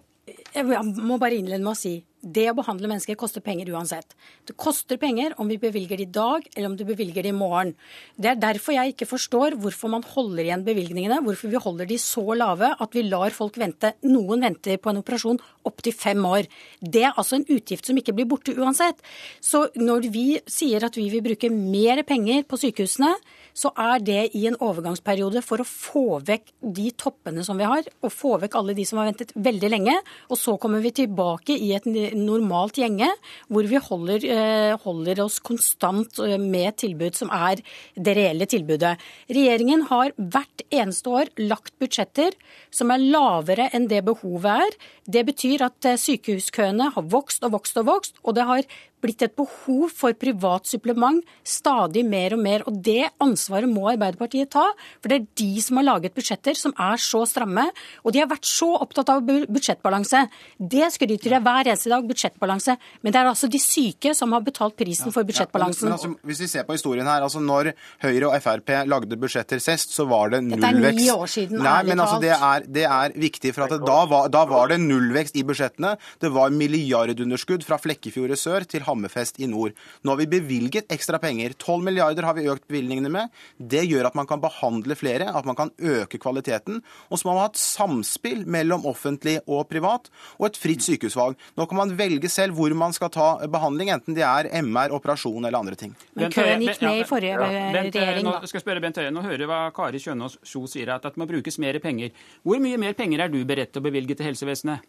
jeg må bare innlede med å si det å behandle mennesker koster penger uansett. Det koster penger om vi bevilger det i dag, eller om du bevilger det i morgen. Det er derfor jeg ikke forstår hvorfor man holder igjen bevilgningene, hvorfor vi holder de så lave at vi lar folk vente. Noen venter på en operasjon opptil fem år. Det er altså en utgift som ikke blir borte uansett. Så når vi sier at vi vil bruke mer penger på sykehusene, så er det i en overgangsperiode for å få vekk de toppene som vi har, og få vekk alle de som har ventet veldig lenge. Og så kommer vi tilbake i et normalt gjenge, hvor vi holder, eh, holder oss konstant eh, med tilbud som er det reelle tilbudet. Regjeringen har hvert eneste år lagt budsjetter som er lavere enn det behovet er. Det betyr at eh, sykehuskøene har vokst og vokst og vokst, og det har blitt et behov for privat supplement stadig mer og mer. Og det ansvaret må Arbeiderpartiet ta, for det er de som har laget budsjetter som er så stramme. Og de har vært så opptatt av budsjettbalanse. Det skryter de hver eneste dag, budsjettbalanse. Men det er altså de syke som har betalt prisen for budsjettbalansen.
Ja, men, men altså, hvis vi ser på historien her, altså når Høyre og Frp lagde budsjetter sist, så var det nullvekst.
Dette er ni år siden,
Nei, men altså, det er, det er viktig, for at da var, da var det nullvekst i budsjettene. Det var milliardunderskudd fra Flekkefjord i sør til Hammerfest i nord. Nå har vi bevilget ekstra penger. 12 milliarder har vi økt bevilgningene med. Det gjør at man kan behandle flere, at man kan øke kvaliteten. Og så må man ha et samspill mellom offentlig og privat, og et fritt sykehusvalg. Nå kan man velge selv hvor man skal ta behandling, enten det er MR, operasjon eller andre ting.
Men køen gikk ned i forrige regjering,
da. Nå skal jeg spørre Bent Høie, nå hører hva Kari Kjønaas Kjo sier, at det må brukes mer penger. Hvor mye mer penger er du beredt til å bevilge til helsevesenet?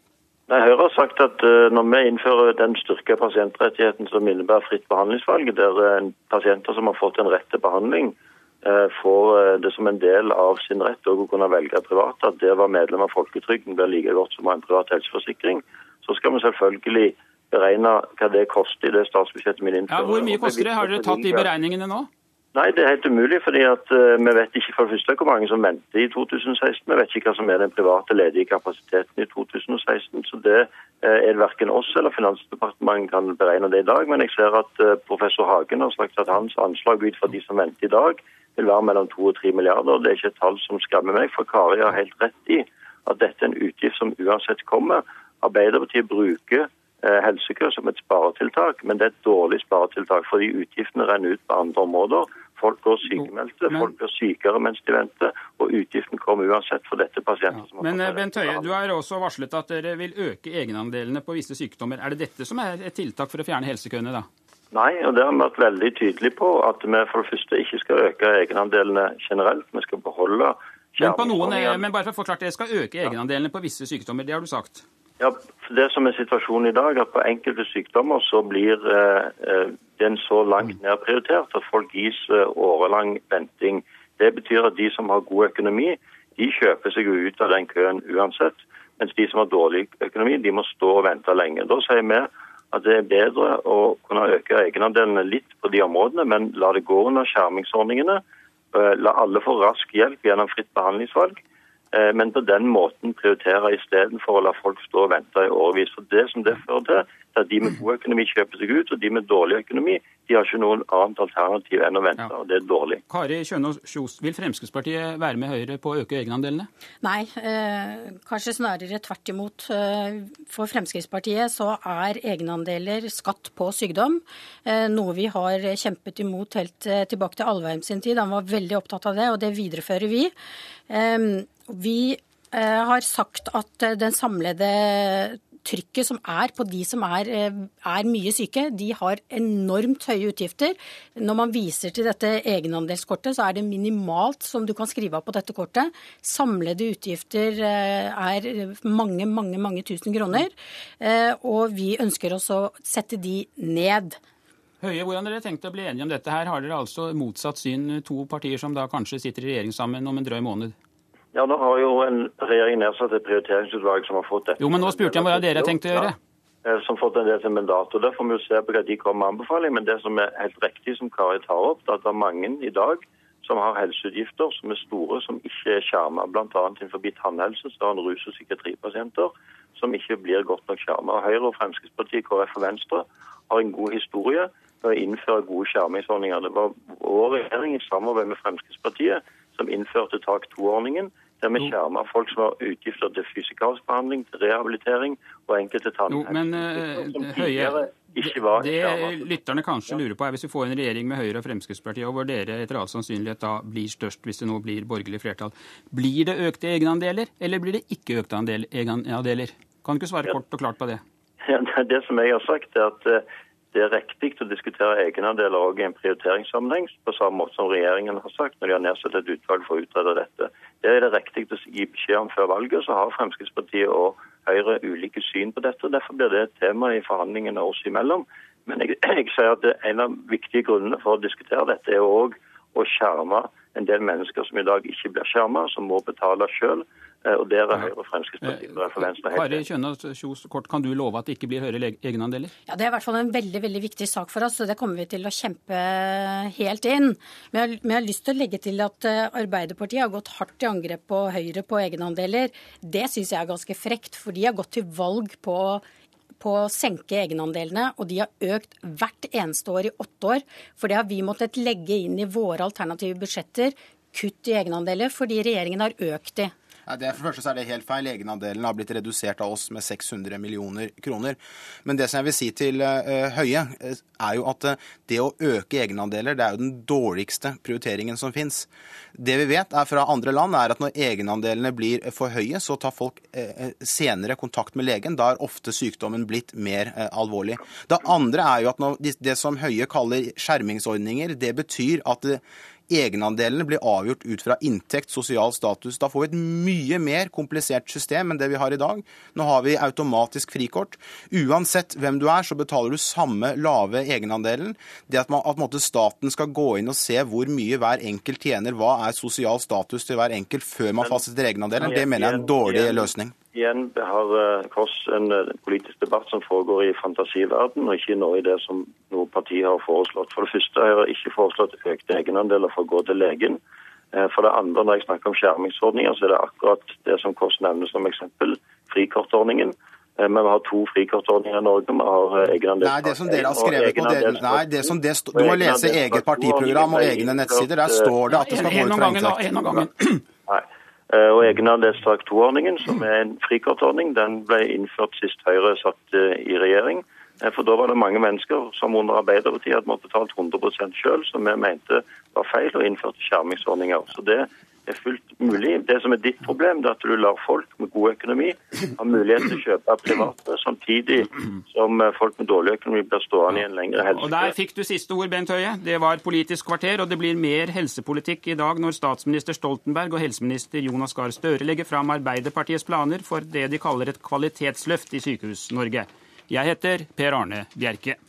Nei, Høyre har sagt at uh, når vi innfører den styrka pasientrettigheten som innebærer fritt behandlingsvalg, der uh, pasienter som har fått en rett til behandling, uh, får det som en del av sin rett å kunne velge privat, at det å være medlem av folketrygden blir like godt som å ha en privat helseforsikring, så skal vi selvfølgelig beregne hva det koster i det statsbudsjettet vi innfører.
Ja, hvor mye koster det? Har dere tatt de beregningene nå?
Nei, det er helt umulig. fordi at uh, Vi vet ikke for det første hvor mange som venter i 2016. Vi vet ikke hva som er den private ledige kapasiteten i 2016. så Det uh, er verken oss eller Finansdepartementet kan beregne det i dag. Men jeg ser at uh, professor Hagen har sagt at hans anslag ut fra de som venter i dag, vil være mellom 2 og 3 milliarder. Det er ikke et tall som skammer meg, for Kari har helt rett i at dette er en utgift som uansett kommer. Arbeiderpartiet bruker helsekø som et sparetiltak, men det er et dårlig sparetiltak fordi utgiftene renner ut på andre områder. Folk går sykemeldte, folk blir sykere mens de venter, og utgiften kommer uansett for dette pasienter Ja.
Men eh, Bent Høie, du har også varslet at dere vil øke egenandelene på visse sykdommer. Er det dette som er et tiltak for å fjerne helsekøene, da?
Nei, og det har vi vært veldig tydelige på. At vi for det første ikke skal øke egenandelene generelt. Vi skal beholde
men, på noen, men bare for å forklare, dere skal øke egenandelene på visse sykdommer. Det har du sagt?
Ja, Det som er situasjonen i dag, at på enkelte sykdommer så blir eh, den så langt nedprioritert at folk gis eh, årelang venting. Det betyr at de som har god økonomi, de kjøper seg jo ut av den køen uansett. Mens de som har dårlig økonomi, de må stå og vente lenge. Da sier vi at det er bedre å kunne øke egenandelene litt på de områdene, men la det gå under skjermingsordningene. Eh, la alle få rask hjelp gjennom fritt behandlingsvalg. Eh, men på den måten prioritere istedenfor å la folk stå og vente i årevis. For Det som det fører til, er at de med god økonomi kjøper seg ut, og de med dårlig økonomi de har ikke noen annet alternativ enn å vente. Ja. og Det er dårlig.
Kari Kjønaas Kjos, vil Fremskrittspartiet være med Høyre på å øke egenandelene?
Nei, eh, kanskje snarere tvert imot. Eh, for Fremskrittspartiet så er egenandeler skatt på sykdom, eh, noe vi har kjempet imot helt eh, tilbake til Alvheim sin tid. Han var veldig opptatt av det, og det viderefører vi. Eh, vi eh, har sagt at eh, den samlede trykket som er på de som er, er, mye syke, de har enormt høye utgifter. Når man viser til dette egenandelskortet, så er det minimalt som du kan skrive av på dette kortet. Samlede utgifter er mange, mange, mange tusen kroner. Og vi ønsker oss å sette de ned.
Høie, hvordan dere tenkt å bli enige om dette her? Har dere altså motsatt syn, to partier som da kanskje sitter i regjering sammen om en drøy måned?
Ja, nå har jo en regjering nedsatt et prioriteringsutvalg som har fått dette.
Jo, men nå spurte jeg hva dere har tenkt å gjøre.
Ja, som har fått en del til mandat. og Der får vi jo se på hva de kommer med anbefaling. Men det som er helt riktig, som Kari tar opp, det er at det er mange i dag som har helseutgifter som er store, som ikke er skjerma. Bl.a. innenfor tannhelse så har en rus- og psykiatripasienter som ikke blir godt nok skjerma. Høyre, og Fremskrittspartiet, KrF og Venstre har en god historie med å innføre gode skjermingsordninger. Det var vår regjering i samarbeid med Fremskrittspartiet som innførte tak 2-ordningen. Der vi skjerma folk som har utgifter til fysikalsk behandling, til rehabilitering og enkelte tannhelseutgifter.
eh,
ikke var
det lytterne kanskje lurer på er hvis vi får en regjering med Høyre og Fremskrittspartiet, og hvor dere etter all sannsynlighet da blir størst hvis det nå blir borgerlig flertall, blir det økte egenandeler, eller blir det ikke økte andel- egenandeler? Kan du ikke svare kort og klart på det?
Ja, det- Det som jeg har sagt, er at eh, det er riktig å diskutere egenandeler òg i en prioriteringssammenheng, på samme måte som regjeringen har sagt når de har nedsatt et utvalg for å utrede dette. Det er det riktig å gi beskjed om før valget. Så har Fremskrittspartiet og Høyre ulike syn på dette. og Derfor blir det et tema i forhandlingene oss imellom. Men jeg, jeg sier at en av viktige grunnene for å diskutere dette er òg å skjerme en del mennesker som i dag ikke blir skjermet, som må betale sjøl. Og der er Høyre og Fremskrittspartiet og for Venstre helt
Kari Kjønaas Kjos, kort, kan du love at det ikke blir høyere egenandeler?
Ja, Det er i hvert fall en veldig veldig viktig sak for oss, så det kommer vi til å kjempe helt inn. Men jeg, men jeg har lyst til å legge til at eh, Arbeiderpartiet har gått hardt i angrep på Høyre på egenandeler. Det syns jeg er ganske frekt, for de har gått til valg på på å senke egenandelene, og de har økt hvert eneste år i åtte år. For det har vi måttet legge inn i våre alternative budsjetter. Kutt i egenandeler fordi regjeringen har økt de.
Nei, det, for det første så er det helt feil. Egenandelen har blitt redusert av oss med 600 millioner kroner. Men det som jeg vil si til uh, Høie, eh, er jo at uh, det å øke egenandeler, det er jo den dårligste prioriteringen som fins. Det vi vet er fra andre land, er at når egenandelene blir for høye, så tar folk uh, senere kontakt med legen. Da er ofte sykdommen blitt mer alvorlig. Det andre er jo at når det som Høie kaller skjermingsordninger, det betyr at egenandelene blir avgjort ut fra inntekt, sosial status. Da får vi et mye mer komplisert system enn det vi har i dag. Nå har vi automatisk frikort. Uansett hvem du er, så betaler du samme lave egenandelen. Det at, man, at staten skal gå inn og se hvor mye hver enkelt tjener, hva er sosial status til hver enkelt før man fastsetter egenandelen, det mener jeg er en dårlig løsning.
Igjen har Kors Kåss en eh, politisk debatt som foregår i fantasiverden, og ikke nå i det som noe parti har foreslått. For det første har jeg ikke foreslått økte egenandeler for å gå til legen. Eh, For det andre, når jeg snakker om skjermingsordninger, så er det akkurat det som Kåss nevner som eksempel, frikortordningen. Eh, Men vi har to frikortordninger i Norge. Vi har eh, egenandel
Nei, det som dere har skrevet på dere, nei, det som det Du må lese eget partiprogram og egne nettsider. Der står det at det skal gå ut fra inntekt.
En om gangen.
Nei. Eh, Og egenandelstak 2-ordningen, som er en frikortordning, den ble innført sist Høyre satt eh, i regjering. Eh, For da var det mange mennesker som under Arbeiderpartiet hadde måttet betalt 100 sjøl, som vi mente var feil, og innførte skjermingsordninger. Så det er fullt mulig. Det som er ditt problem, det er at du lar folk med god økonomi ha mulighet til å kjøpe private, samtidig som eh, folk med dårlig økonomi blir stående i en lengre
Og der fikk du siste ord, Bent Høie. Det var Politisk kvarter, og det blir mer helsepolitikk i dag når statsminister Stoltenberg og helseminister Jonas Gahr Støre legger fram Arbeiderpartiets planer for det de kaller et kvalitetsløft i Sykehus-Norge. Jeg heter Per Arne Bjerke.